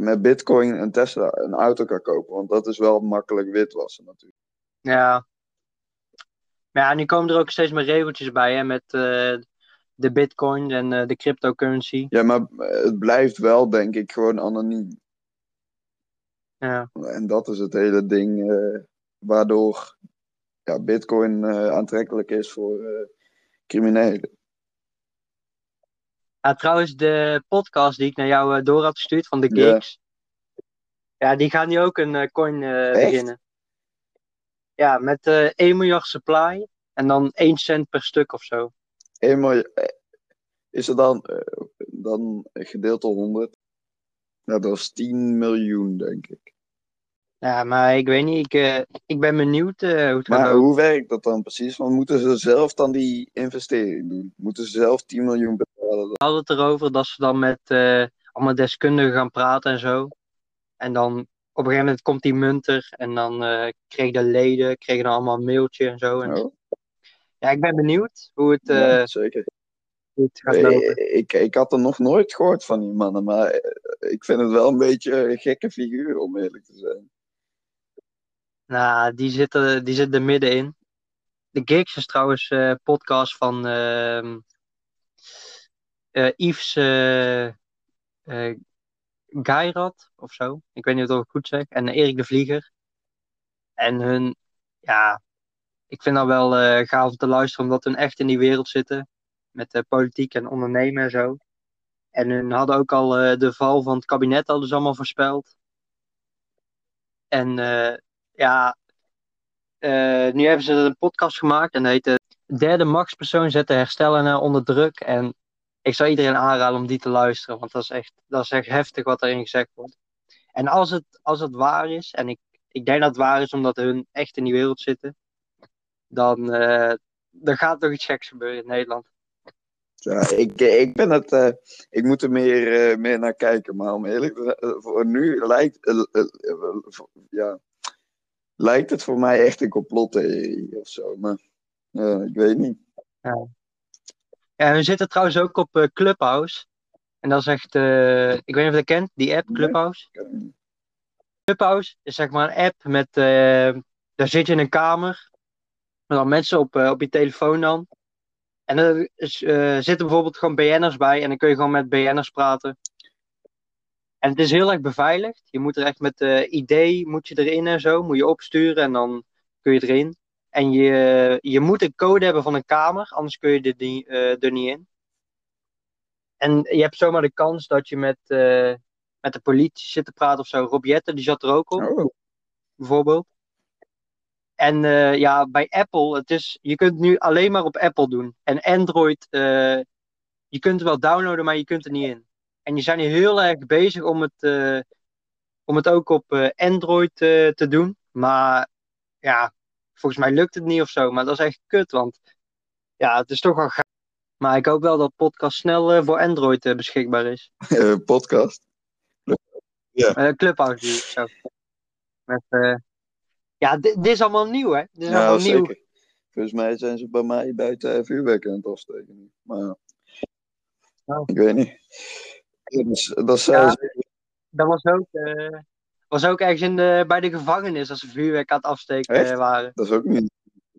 met bitcoin een Tesla een auto kan kopen. Want dat is wel makkelijk witwassen natuurlijk. Ja. Maar ja, nu komen er ook steeds meer regeltjes bij, hè, met eh, de Bitcoin en eh, de cryptocurrency. Ja, maar eh, het blijft wel denk ik gewoon anoniem. Ja. En dat is het hele ding waardoor ja, bitcoin aantrekkelijk is voor criminelen. Ja, trouwens, de podcast die ik naar jou eh, door had gestuurd van de gigs. Ja, die gaan nu ook een eh, coin eh, beginnen. Ja, met eh 1 miljard supply en dan 1 cent per stuk of zo. Eenmaal, eh, is er dan, dan gedeeld door 100? Ja, dat is 10 miljoen, denk ik. Ja, maar ik weet niet, ik, ik ben benieuwd hoe het gaat Maar hoe werkt dat dan precies? Want moeten ze zelf dan die investering doen? Moeten ze zelf 10 miljoen betalen? We hadden het erover dat ze dan met eh, allemaal deskundigen gaan praten en zo. En dan op een gegeven moment komt die munter en dan eh kregen de leden kregen dan allemaal een mailtje en zo. En, Oh, Ja, ik ben benieuwd hoe het, eh, ja, zeker. hoe het gaat lopen. Ik, ik, ik had er nog nooit gehoord van die mannen, maar ik vind het wel een beetje een gekke figuur, om eerlijk te zijn. Nou, die zitten, die zitten er middenin. De Gigs is trouwens eh podcast van ehm eh, Yves eh eh, Geirat of zo. Ik weet niet of ik het goed zeg. En Erik de Vlieger. En hun, ja, ik vind dat wel eh, gaaf om te luisteren, omdat hun echt in die wereld zitten. Met eh, politiek en ondernemen en zo. En hun hadden ook al eh, de val van het kabinet hadden ze allemaal voorspeld. En eh, ja, eh, nu hebben ze een podcast gemaakt en dat heet de derde machtspersoon zet de herstellingen onder druk. En ik zou iedereen aanraden om die te luisteren, want dat is echt, dat is echt heftig wat erin gezegd wordt. En als het, als het waar is, en ik, ik denk dat het waar is omdat hun echt in die wereld zitten, dan, eh, dan gaat er toch iets geks gebeuren in Nederland. Ja, ik, ik ben het, eh, ik moet er meer, eh, meer naar kijken, maar om eerlijk te zijn, voor nu lijkt, ja, lijkt het voor mij echt een complottheorie of zo, maar ik weet niet. Ja, we zitten trouwens ook op eh, Clubhouse. En dat is echt, eh, ik weet niet of je dat kent, die app. Clubhouse. Clubhouse is zeg maar een app met, eh, daar zit je in een kamer. Met dan mensen op, op je telefoon dan. En er is, zitten bijvoorbeeld gewoon BN'ers bij. En dan kun je gewoon met BN'ers praten. En het is heel erg beveiligd. Je moet er echt met eh ID moet je erin en zo. Moet je opsturen en dan kun je erin. En je, je moet een code hebben van een kamer. Anders kun je er niet, eh, er niet in. En je hebt zomaar de kans dat je met, eh, met de politie zit te praten of zo. Rob Jetten, die zat er ook op. Oh, bijvoorbeeld. En eh, ja, bij Apple, het is, je kunt het nu alleen maar op Apple doen. En Android, je kunt het wel downloaden, maar je kunt er niet in. En die zijn hier heel erg bezig om het, om het ook op Android te doen. Maar ja, volgens mij lukt het niet of zo. Maar dat is echt kut, want ja, het is toch wel gaaf. Maar ik hoop wel dat podcast snel eh, voor Android eh, beschikbaar is. [laughs] Eh, podcast. Uh, Clubhouse zo. Met, ja, dit, is allemaal nieuw, hè? Dit is Ja, allemaal nieuw. zeker. Volgens mij zijn ze bij mij buiten vuurwerk aan het afsteken. Maar ja. Oh. ik weet niet. Ja, Dat is, dat Ja. was ook, was ook ergens in de, bij de gevangenis als ze vuurwerk aan het afsteken Echt? eh, waren. dat is ook niet.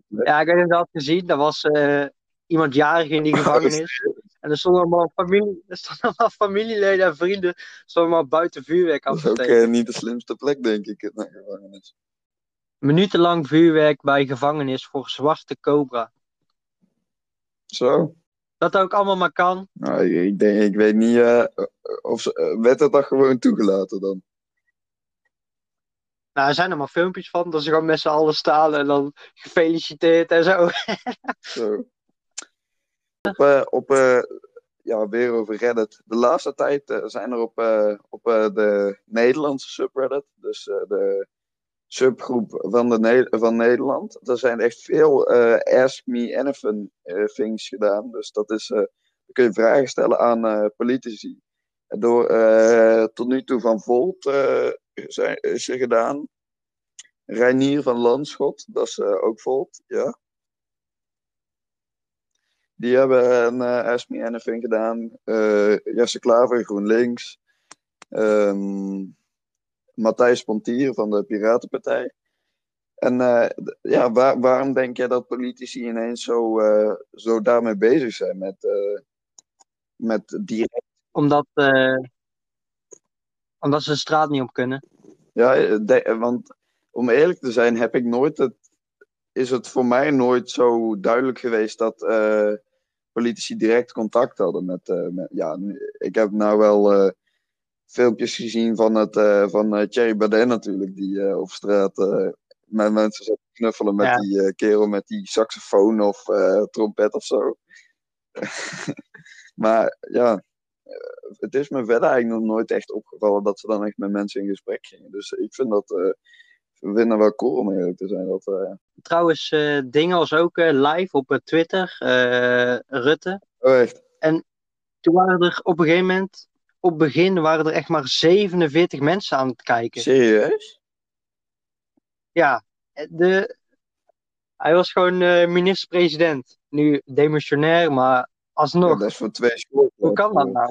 Ja, ik weet niet of je dat gezien. Dat was eh, iemand jarig in die [laughs] gevangenis. En er stonden allemaal, familie, [laughs] er stonden allemaal familieleden en vrienden stonden allemaal buiten vuurwerk Dat af is te ook steken. eh, niet de slimste plek, denk ik, in een gevangenis. Minutenlang vuurwerk bij gevangenis voor zwarte cobra. Zo. Dat ook allemaal maar kan. Nou, ik, denk, ik weet niet of ze, werd dat dan gewoon toegelaten dan. Nou, er zijn er maar filmpjes van, dat ze gewoon met z'n allen staan en dan gefeliciteerd en zo. [laughs] Zo. Op, eh, op eh, ja, weer over Reddit. De laatste tijd eh, zijn er op, op de Nederlandse subreddit, dus de subgroep van, de van Nederland, er zijn echt veel Ask Me Anything things gedaan. Dus dat is, kun je vragen stellen aan politici. Door eh, tot nu toe van Volt eh, zijn, is er gedaan. Reinier van Landschot, dat is eh, ook Volt, ja. Die hebben een eh Ask Me Anything gedaan. Eh, Jesse Klaver, GroenLinks. Ehm Matthijs Pontier van de Piratenpartij. En eh, ja, waar- waarom denk jij dat politici ineens zo, eh, zo daarmee bezig zijn met, eh, met direct... Omdat, eh, omdat ze de straat niet op kunnen. Ja, eh, de- want om eerlijk te zijn heb ik nooit het... Is het voor mij nooit zo duidelijk geweest dat eh, politici direct contact hadden met... eh, met ja, ik heb nou wel eh, filmpjes gezien van, het, eh, van eh, Thierry Baudet natuurlijk, die eh, op straat eh, met mensen zat te knuffelen met Ja. die eh, kerel met die saxofoon of eh, trompet of zo. [laughs] maar ja, eh, het is me verder eigenlijk nog nooit echt opgevallen dat ze dan echt met mensen in gesprek gingen. Dus ik vind dat, eh we vinden wel cool om eerlijk te zijn. Dat, eh, Trouwens, eh, dingen was ook eh, live op eh, Twitter, eh, Rutte. oh echt? Toen waren er op een gegeven moment, op het begin waren er echt maar 47 mensen aan het kijken. Serieus? Ja, de, hij was gewoon eh, minister-president. Nu demissionair, maar Ja, alsnog. dat is voor twee scholen. Hoe kan dat nou?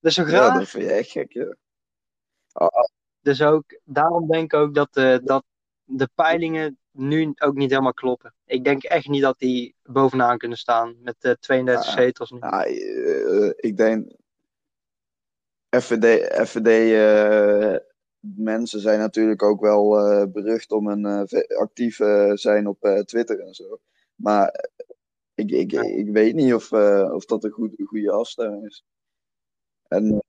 Dat is zo Ja, graag. dat vind je echt gek, ja. Ah, ah, Dus ook, daarom denk ik ook dat, eh, dat de peilingen nu ook niet helemaal kloppen. Ik denk echt niet dat die bovenaan kunnen staan met eh 32 Ah. zetels nu. Ja, eh, ik denk. FVD, FVD mensen zijn natuurlijk ook wel berucht om een actief zijn op Twitter en zo. Maar eh, ik, ik, ik weet niet of, eh, of dat een, goed, een goede afstemming is. En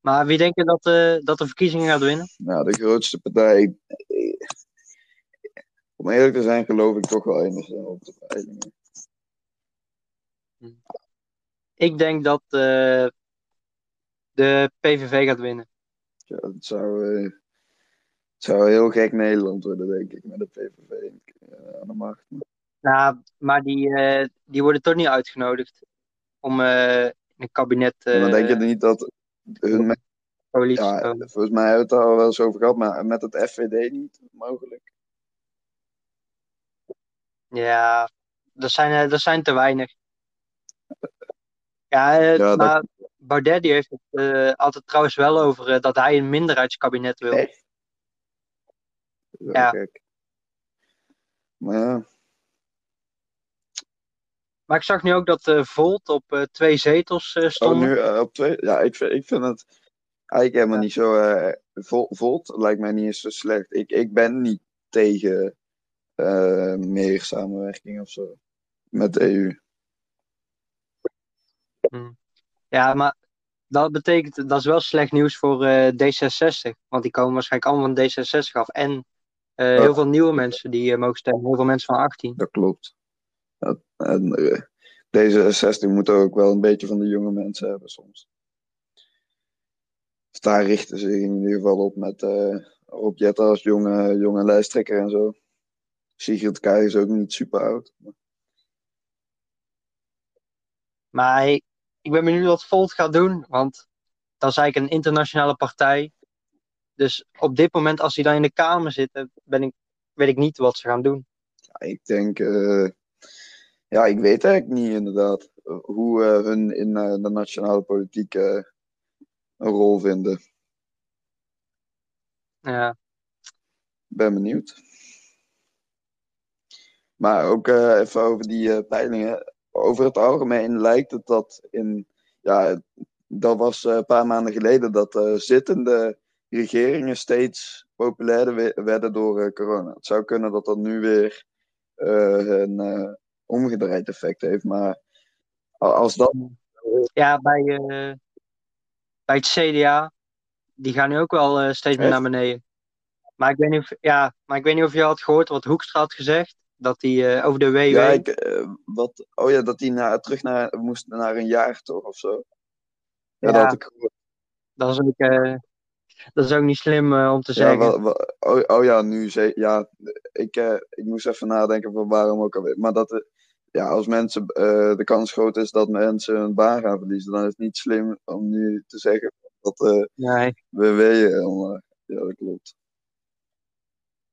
Maar wie denk je dat, eh, dat de verkiezingen gaat winnen? nou, de grootste partij. eh, om eerlijk te zijn, geloof ik toch wel enigszins op de peilingen. Ik denk dat eh, de PVV gaat winnen. Ja, het zou, eh, het zou heel gek Nederland worden, denk ik, met de PVV eh, aan de macht. Nou, maar die, eh, die worden toch niet uitgenodigd om eh, in een kabinet Ja, maar denk je eh niet dat hun ja, komen. volgens mij hebben we het daar al wel eens over gehad, maar met het FVD niet mogelijk. Ja, dat zijn, dat zijn te weinig. Ja, Ja, dat- maar Baudet die heeft het altijd trouwens wel over dat hij een minderheidskabinet wil. Echt? Ja. Maar ja, Maar ik zag nu ook dat eh, Volt op eh, twee zetels eh, oh, nu op twee. Ja, ik vind, ik vind het eigenlijk helemaal Ja. niet zo. eh vol, Volt lijkt mij niet eens zo slecht. Ik, ik ben niet tegen meer samenwerking of zo met de EU. Ja, maar dat betekent, dat is wel slecht nieuws voor eh, D66. Want die komen waarschijnlijk allemaal van D66 af. En eh, heel veel nieuwe mensen die mogen stemmen. Heel veel mensen van 18. Dat klopt. En eh, D66 moet ook wel een beetje van de jonge mensen hebben soms. Dus daar richten ze zich in ieder geval op met eh Rob Jetten als jonge, jonge lijsttrekker en zo. Sigrid Kaag is ook niet super oud. Maar ik ben benieuwd wat Volt gaat doen. Want dat is eigenlijk een internationale partij. Dus op dit moment, als hij dan in de Kamer zit, ben ik, weet ik niet wat ze gaan doen. Ja, ik denk, eh, ja, ik weet eigenlijk niet inderdaad eh, hoe eh, hun in eh, de nationale politiek eh, een rol vinden. Ja, Ben benieuwd. Maar ook eh, even over die eh, peilingen. Over het algemeen lijkt het dat in. Ja, dat was eh, een paar maanden geleden dat eh, zittende regeringen steeds populairder we- werden door eh, corona. Het zou kunnen dat dat nu weer eh, een eh, omgedraaid effect heeft. Maar als dat. ja bij, eh, bij het CDA, die gaan nu ook wel eh, steeds meer naar beneden. Maar ik, weet niet of, ja, maar ik weet niet of je had gehoord wat Hoekstra had gezegd. Dat hij eh, over de WW. Ja, ik, wat, oh ja, dat die naar, terug naar, moest naar een jaar toch of zo. Ja, Ja. dat had ik gehoord. Dat is ook, dat is ook niet slim om te Ja, zeggen. oh, oh ja, nu ze, ja, ik, ik moest even nadenken van waarom ook alweer. Maar dat, ja, als mensen, eh, de kans groot is dat mensen hun baan gaan verliezen, dan is het niet slim om nu te zeggen dat eh Nee, WW, eh, ja, dat klopt.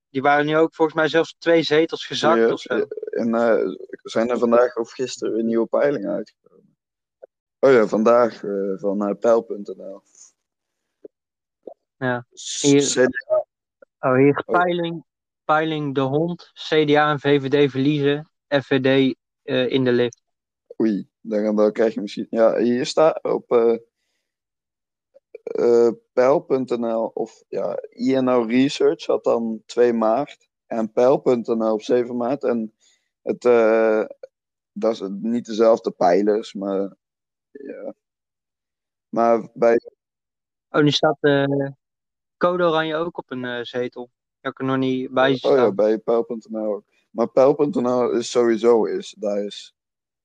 die waren nu ook volgens mij zelfs twee zetels gezakt of zo. En zijn er vandaag of gisteren weer nieuwe peilingen uitgekomen? Oh ja, vandaag van Peil.nl. Ja. Hier- CDA Oh, hier peiling, peiling de hond, CDA en VVD verliezen, FVD eh, in de lift. Oei, dan, dan krijg je misschien. Ja, hier staat op eh eh, Peil.nl of ja, INO Research had dan 2 maart en Peil.nl op 7 maart. En het, dat is niet dezelfde pijlers, maar ja. Maar bij. Oh, nu staat Code Oranje ook op een zetel. Heb ik er nog niet bij zien Oh ja, staan. bij Peil.nl ook. Maar Peil.nl is sowieso is, daar is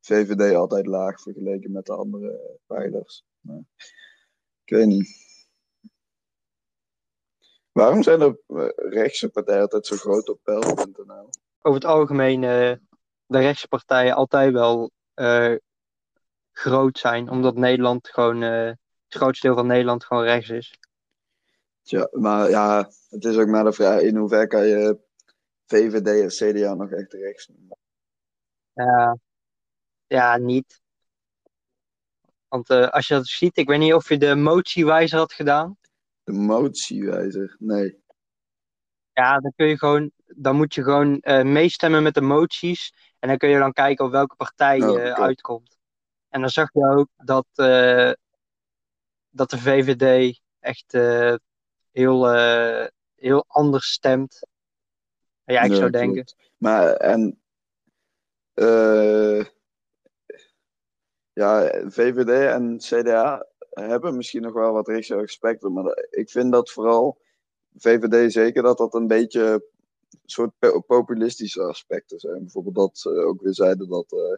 VVD altijd laag vergeleken met de andere pijlers. Maar, ik weet niet. Waarom zijn er eh, rechtse partijen altijd zo groot op Peil.nl? Over het algemeen eh, de rechtse partijen altijd wel eh, groot zijn, omdat Nederland gewoon, eh, het grootste deel van Nederland gewoon rechts is. Tja, maar ja, het is ook maar de vraag in hoeverre kan je VVD en CDA nog echt rechts. Ja, ja niet. Want eh, als je dat ziet, ik weet niet of je de motiewijzer had gedaan. De motiewijzer, nee. Ja, dan kun je gewoon, dan moet je gewoon eh, meestemmen met de moties. En dan kun je dan kijken op welke partij je Oh, oké. uitkomt. En dan zag je ook dat, eh, dat de VVD echt eh, heel, eh, heel anders stemt. Ja, ik zou denken. Maar en eh, ja, VVD en CDA hebben misschien nog wel wat rechtse spectrum, maar ik vind dat vooral VVD zeker dat dat een beetje een soort po- populistische aspecten zijn. Bijvoorbeeld dat ze ook weer zeiden dat eh,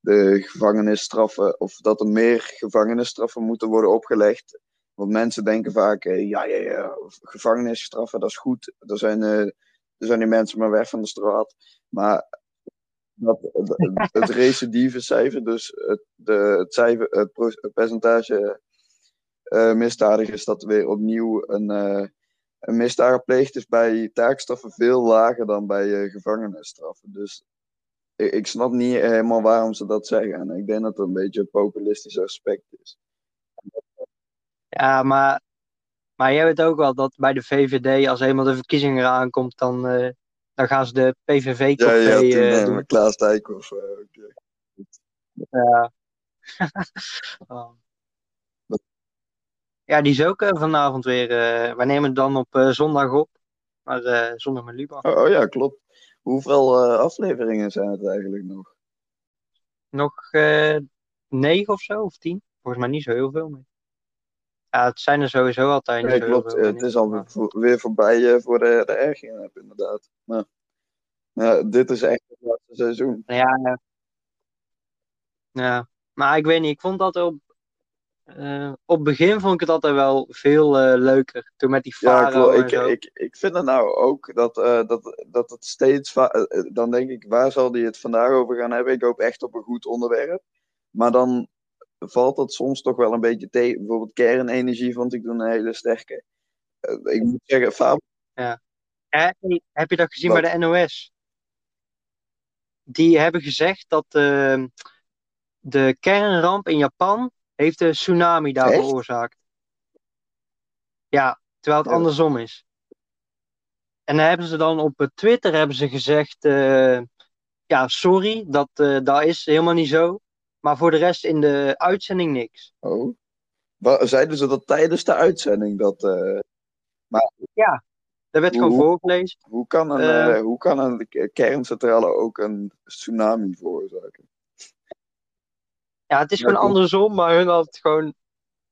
de gevangenisstraffen of dat er meer gevangenisstraffen moeten worden opgelegd. Want mensen denken vaak, eh, ja, ja, ja, gevangenisstraffen, dat is goed. Er zijn, zijn die mensen maar weg van de straat. Maar dat, het, het recidivecijfer, dus het, de, het, cijfer, het, percentage eh misdadigers dat weer opnieuw een, eh, een misdaad gepleegd is bij taakstraffen veel lager dan bij eh, gevangenisstraffen. Dus ik, ik snap niet helemaal waarom ze dat zeggen. En ik denk dat het een beetje een populistisch aspect is. Ja, maar, maar jij weet ook wel dat bij de VVD, als eenmaal de verkiezingen eraan komt, dan, eh, dan gaan ze de PVV Ja, ja, toen eh, eh, doen. Klaas Dijkhoff. Ja. [laughs] Oh. Ja, die is ook vanavond weer. eh wij nemen het dan op zondag op. Maar zondag met Lubach. Oh, oh ja, klopt. Hoeveel afleveringen zijn het eigenlijk nog? Nog negen of zo, of tien? Volgens mij niet zo heel veel meer. Ja, het zijn er sowieso altijd Nee, klopt. veel, Het is ik, al maar- voor- weer voorbij eh, voor de, de ergingen, heb, inderdaad. Maar ja, dit is echt het laatste seizoen. Ja, ja. Ja, maar ik weet niet, ik vond dat op, eh, op het begin vond ik het altijd wel veel eh, leuker. Toen met die Ja, Ik, ik, ik vind het nou ook dat, dat, dat het steeds. Dan denk ik, waar zal die het vandaag over gaan hebben? Ik hoop echt op een goed onderwerp. Maar dan valt dat soms toch wel een beetje tegen. Bijvoorbeeld kernenergie vond ik toen een hele sterke. Eh, ik moet zeggen, Fabio. Hey, heb je dat gezien Wat? bij de NOS? Die hebben gezegd dat eh, de kernramp in Japan heeft de tsunami daar Echt? veroorzaakt. Ja, terwijl het Ja. andersom is. En dan hebben ze dan op eh, Twitter hebben ze gezegd, eh, ja, sorry, dat, dat is helemaal niet zo. Maar voor de rest in de uitzending niks. Oh. Zeiden ze dat tijdens de uitzending? Dat, eh, Dat werd Hoe- gewoon voorgelezen. hoe, kan een, Eh. eh, hoe kan een kerncentrale ook een tsunami veroorzaken? Ja, het is Ja, gewoon andersom, maar hun had het gewoon.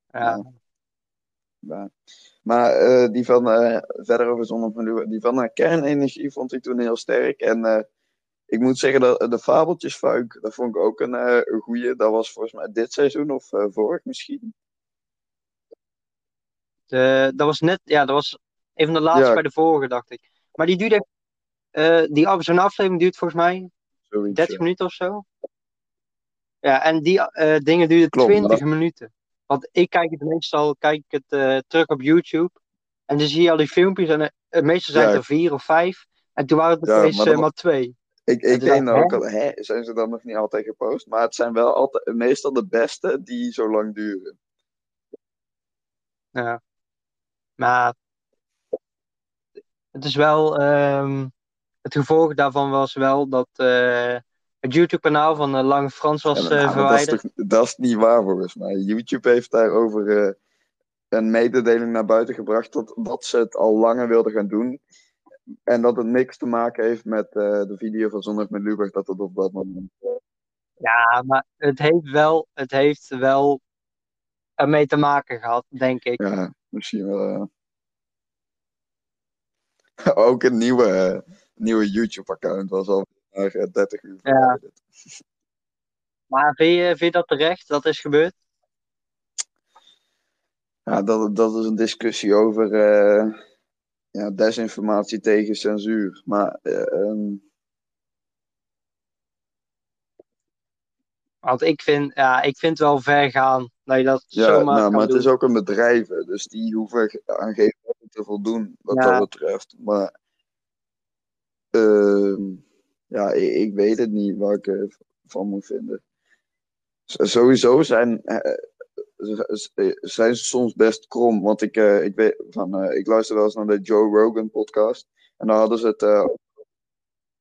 Ja, Ja. Ja. Maar die van, eh, verder over zonnepanelen, die van kernenergie vond ik toen heel sterk. En ik moet zeggen, dat de fabeltjesfuik, dat vond ik ook een, eh, een goeie. Dat was volgens mij dit seizoen of eh, vorig misschien. de, dat was net, ja, dat was een van de laatste Ja. bij de vorige, dacht ik. Maar die duurde, eh die zo'n aflevering duurt volgens mij Zoiets, 30 ja. minuten of zo. Ja, en die dingen duurden Klopt, maar 20 minuten. Want ik kijk het meestal, kijk ik het terug op YouTube. En dan zie je al die filmpjes en meestal zijn Ja. er vier of vijf. En toen waren het opeens maar maar twee. Ik, ik denk ik, ook al, hè, zijn ze dan nog niet altijd gepost? Maar het zijn wel altijd, meestal de beste die zo lang duren. Ja. Maar het is wel, ehm, het gevolg daarvan was wel dat eh, het YouTube-kanaal van eh, Lange Frans was Ja, maar eh, nou, dat, is verwijderd. toch, dat is niet waar volgens mij. YouTube heeft daarover een mededeling naar buiten gebracht dat, dat ze het al langer wilden gaan doen. En dat het niks te maken heeft met eh, de video van Zondag met Lubach, dat het op dat moment. Ja, maar het heeft wel, het heeft wel ermee te maken gehad, denk ik. Ja, misschien wel. eh. [laughs] Ook een nieuwe, eh, nieuwe YouTube-account was al naar eh, 30 uur. Ja. [laughs] Maar vind je, vind je dat terecht dat is gebeurd? Ja, dat, dat is een discussie over eh, ja, desinformatie tegen censuur. Maar eh, ehm, Want ik vind, ja, ik vind wel ver gaan dat je dat Ja, zomaar nou, kan maar het is ook een bedrijf, dus die hoeven aan wetten te voldoen, wat Ja. dat betreft. Maar ehm, ja, ik, ik weet het niet waar ik ervan moet vinden. Sowieso zijn, eh, zijn ze soms best krom, want ik, eh, ik, weet, van, eh, ik luister wel eens naar de Joe Rogan podcast. En daar hadden ze het eh,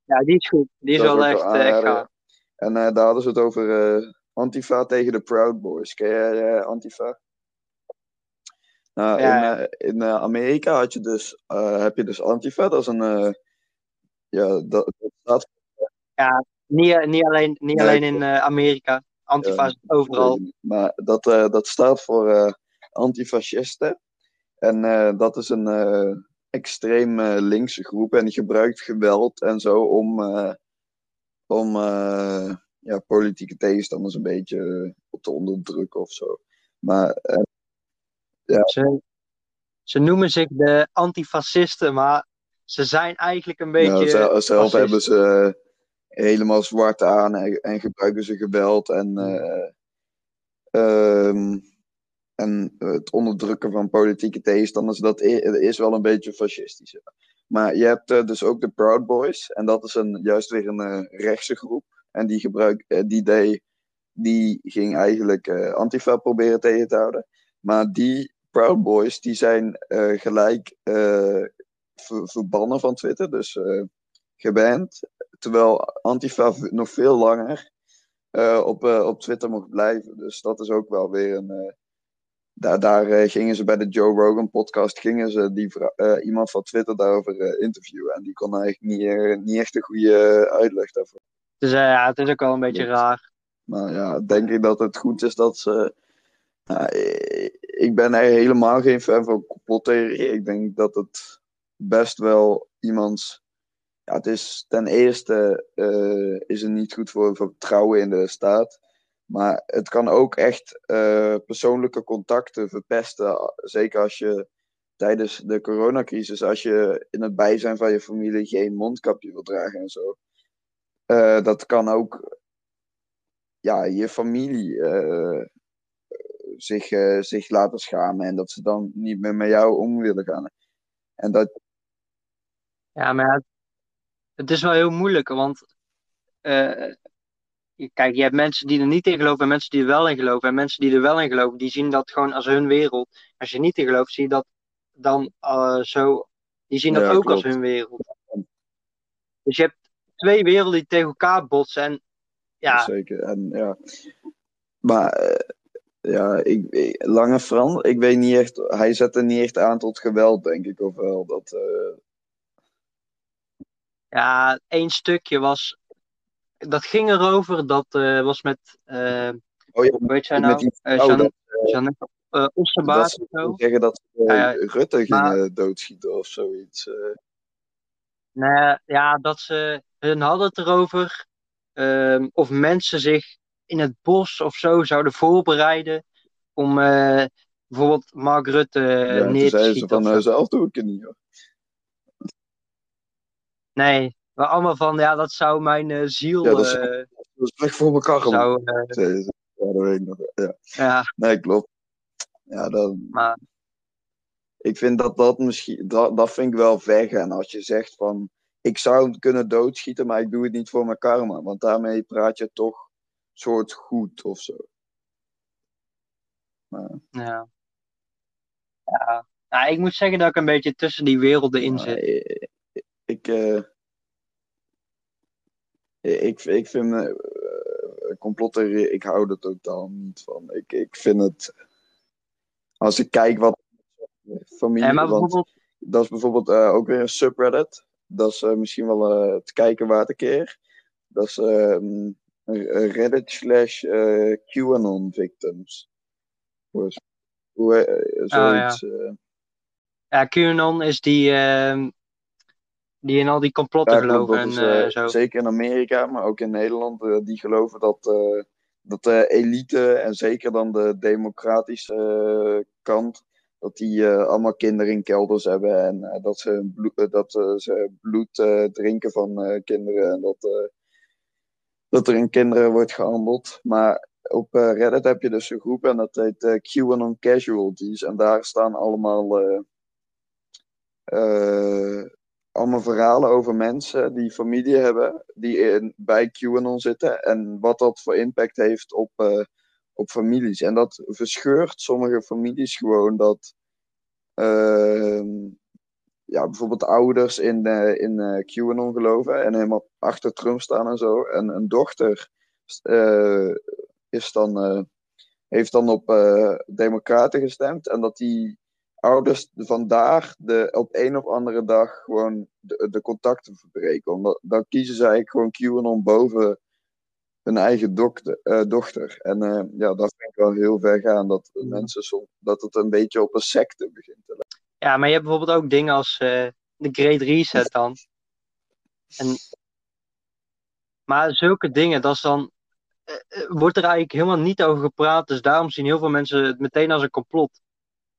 Ja, die is goed. Die is wel echt, eh, gaaf. En eh, daar hadden ze het over eh, Antifa tegen de Proud Boys. Ken jij eh, Antifa? Nou, Ja, in, ja. eh, in eh, Amerika had je dus, eh, heb je dus Antifa. Dat is een. eh, ja, dat, dat staat Niet, niet alleen, niet Nee, alleen in eh, Amerika. Antifa Ja, overal. Maar dat, eh, dat staat voor eh, antifascisten. En eh, dat is een extreem linkse groep. En die gebruikt geweld en zo om, om ja, politieke tegenstanders een beetje te onderdrukken of zo. Maar eh, Ze, ze noemen zich de antifascisten, maar ze zijn eigenlijk een beetje. ja, zel- zelf hebben ze helemaal zwart aan en, en gebruiken ze geweld en, eh, ehm, en het onderdrukken van politieke tegenstanders, dat i- is wel een beetje fascistisch. ja. Maar je hebt eh, dus ook de Proud Boys en dat is een, juist weer een eh, rechtse groep. En die, gebruik, die, deed, die ging eigenlijk Antifa proberen tegen te houden. Maar die Proud Boys die zijn gelijk ver- verbannen van Twitter, dus geband. Terwijl Antifa nog veel langer eh, op, eh, op Twitter mocht blijven. Dus dat is ook wel weer een. eh, daar daar gingen ze bij de Joe Rogan podcast gingen ze die iemand van Twitter daarover interviewen. En die kon eigenlijk niet, niet echt een goede uitleg daarvoor. Dus ja, het is ook wel een beetje raar. Maar ja, denk ik dat het goed is dat ze. nou, ik ben er helemaal geen fan van complottheorie. Ik denk dat het best wel iemands. Ja, het is ten eerste uh, is het niet goed voor vertrouwen in de staat. Maar het kan ook echt uh, persoonlijke contacten verpesten. Zeker als je tijdens de coronacrisis, als je in het bijzijn van je familie geen mondkapje wil dragen en zo. Uh, dat kan ook ja, je familie zich, zich laten schamen en dat ze dan niet meer met jou om willen gaan. En dat... Ja, maar het is wel heel moeilijk, want kijk, je hebt mensen die er niet in geloven en mensen die er wel in geloven. En mensen die er wel in geloven, die zien dat gewoon als hun wereld. Als je niet in gelooft, zie je dat dan uh, zo. Die zien dat ja, ook klopt. als hun wereld. Dus je hebt twee werelden die tegen elkaar botsen. En, ja. Zeker. En, ja. Maar uh, ja, ik, ik, Lange Frans, ik weet niet echt. Hij zette niet echt aan tot geweld, denk ik, of wel. Dat, uh... Ja, één stukje was dat ging erover, dat uh, was met, uh, oh, ja, weet jij nou, die, uh, Jean, Jeannette uh, of zo. zeggen dat ja, Rutte maar, gingen doodschieten of zoiets. Nee, ja, dat ze, hun hadden het erover ehm, of mensen zich in het bos of zo zouden voorbereiden om bijvoorbeeld Mark Rutte ja, neer te schieten. Ze van, zelf doe ik het niet hoor. Nee, maar allemaal van, ja, dat zou mijn uh, ziel... Ja, dat is, uh, dat is voor elkaar zou, uh, ja, dat weet ik nog. Ja. ja. Nee, klopt. Ja, dat... Maar... Ik vind dat dat misschien... Dat, dat vind ik wel ver gaan. Als je zegt van... Ik zou hem kunnen doodschieten, maar ik doe het niet voor mijn karma. Want daarmee praat je toch soort goed of zo. Maar... Ja. Ja. Nou, ik moet zeggen dat ik een beetje tussen die werelden in zit. Ik... ik uh, ik, ik vind uh, complotten, ik hou er totaal niet van. Ik, ik vind het, als ik kijk wat familie, ja, bijvoorbeeld... dat is bijvoorbeeld uh, ook weer een subreddit. Dat is misschien wel te kijken waard een keer. Dat is um, Reddit slash QAnon victims. Hoe, hoe, zoiets. Oh, ja. ja, QAnon is die ehm, die in al die complotten ja, geloven. En, uh, zo. Zeker in Amerika, maar ook in Nederland. Uh, die geloven dat, uh, dat de elite en zeker dan de democratische kant. Dat die allemaal kinderen in kelders hebben. En dat ze bloed, dat, ze bloed drinken van kinderen. En dat, dat er in kinderen wordt gehandeld. Maar op Reddit heb je dus een groep en dat heet QAnon Casualties. En daar staan allemaal allemaal verhalen over mensen die familie hebben, die in, bij QAnon zitten en wat dat voor impact heeft op, uh, op families. En dat verscheurt sommige families gewoon dat uh, ja, bijvoorbeeld ouders in, uh, in uh, QAnon geloven en helemaal achter Trump staan en zo. En een dochter is dan, heeft dan op Democraten gestemd en dat die ouders vandaag de, op een of andere dag gewoon de, de contacten verbreken. Omdat, dan kiezen ze eigenlijk gewoon QAnon boven hun eigen dokter, uh, dochter. En uh, ja, dat vind ik wel heel ver gaan. Dat mensen soms, dat het een beetje op een secte begint te lijken. Ja, maar je hebt bijvoorbeeld ook dingen als uh, de Great Reset dan. En, maar zulke dingen, dat is dan wordt er eigenlijk helemaal niet over gepraat. Dus daarom zien heel veel mensen het meteen als een complot.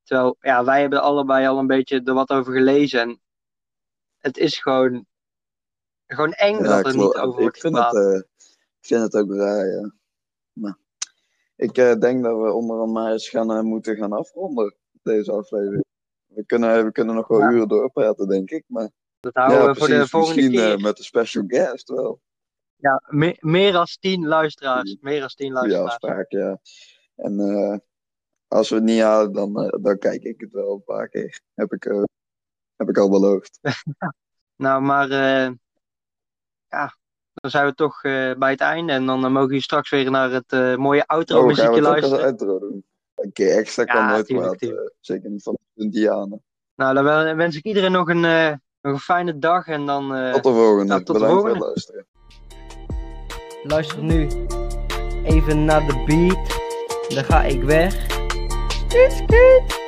Terwijl, ja, wij hebben allebei al een beetje er wat over gelezen. En het is gewoon, gewoon eng dat er niet over wordt gepraat. Het, uh, ik vind het ook raar, ja. Maar ik uh, denk dat we onder andere eens gaan, uh, moeten gaan afronden, deze aflevering. We kunnen, we kunnen nog wel ja. uren doorpraten, denk ik. Maar, dat houden ja, we precies, voor de volgende misschien, keer. met een special guest wel. Ja, me meer dan tien luisteraars. Meer dan tien luisteraars. Ja, afspraak, ja. En als we het niet halen, dan, uh, dan kijk ik het wel een paar keer. Heb ik, uh, heb ik al beloofd. [laughs] nou, maar uh, ja, dan zijn we toch bij het einde. En dan mogen jullie straks weer naar het mooie outro muziekje oh, luisteren. outro doen. Een keer extra kan nooit kwaad. zeker niet van de Indianen. Nou, dan wens ik iedereen nog een, nog een fijne dag. En dan, tot de volgende. Ja, tot Bedankt de volgende. voor het luisteren. Luister nu even naar de beat. Dan ga ik weg. Tschüss, tschüss.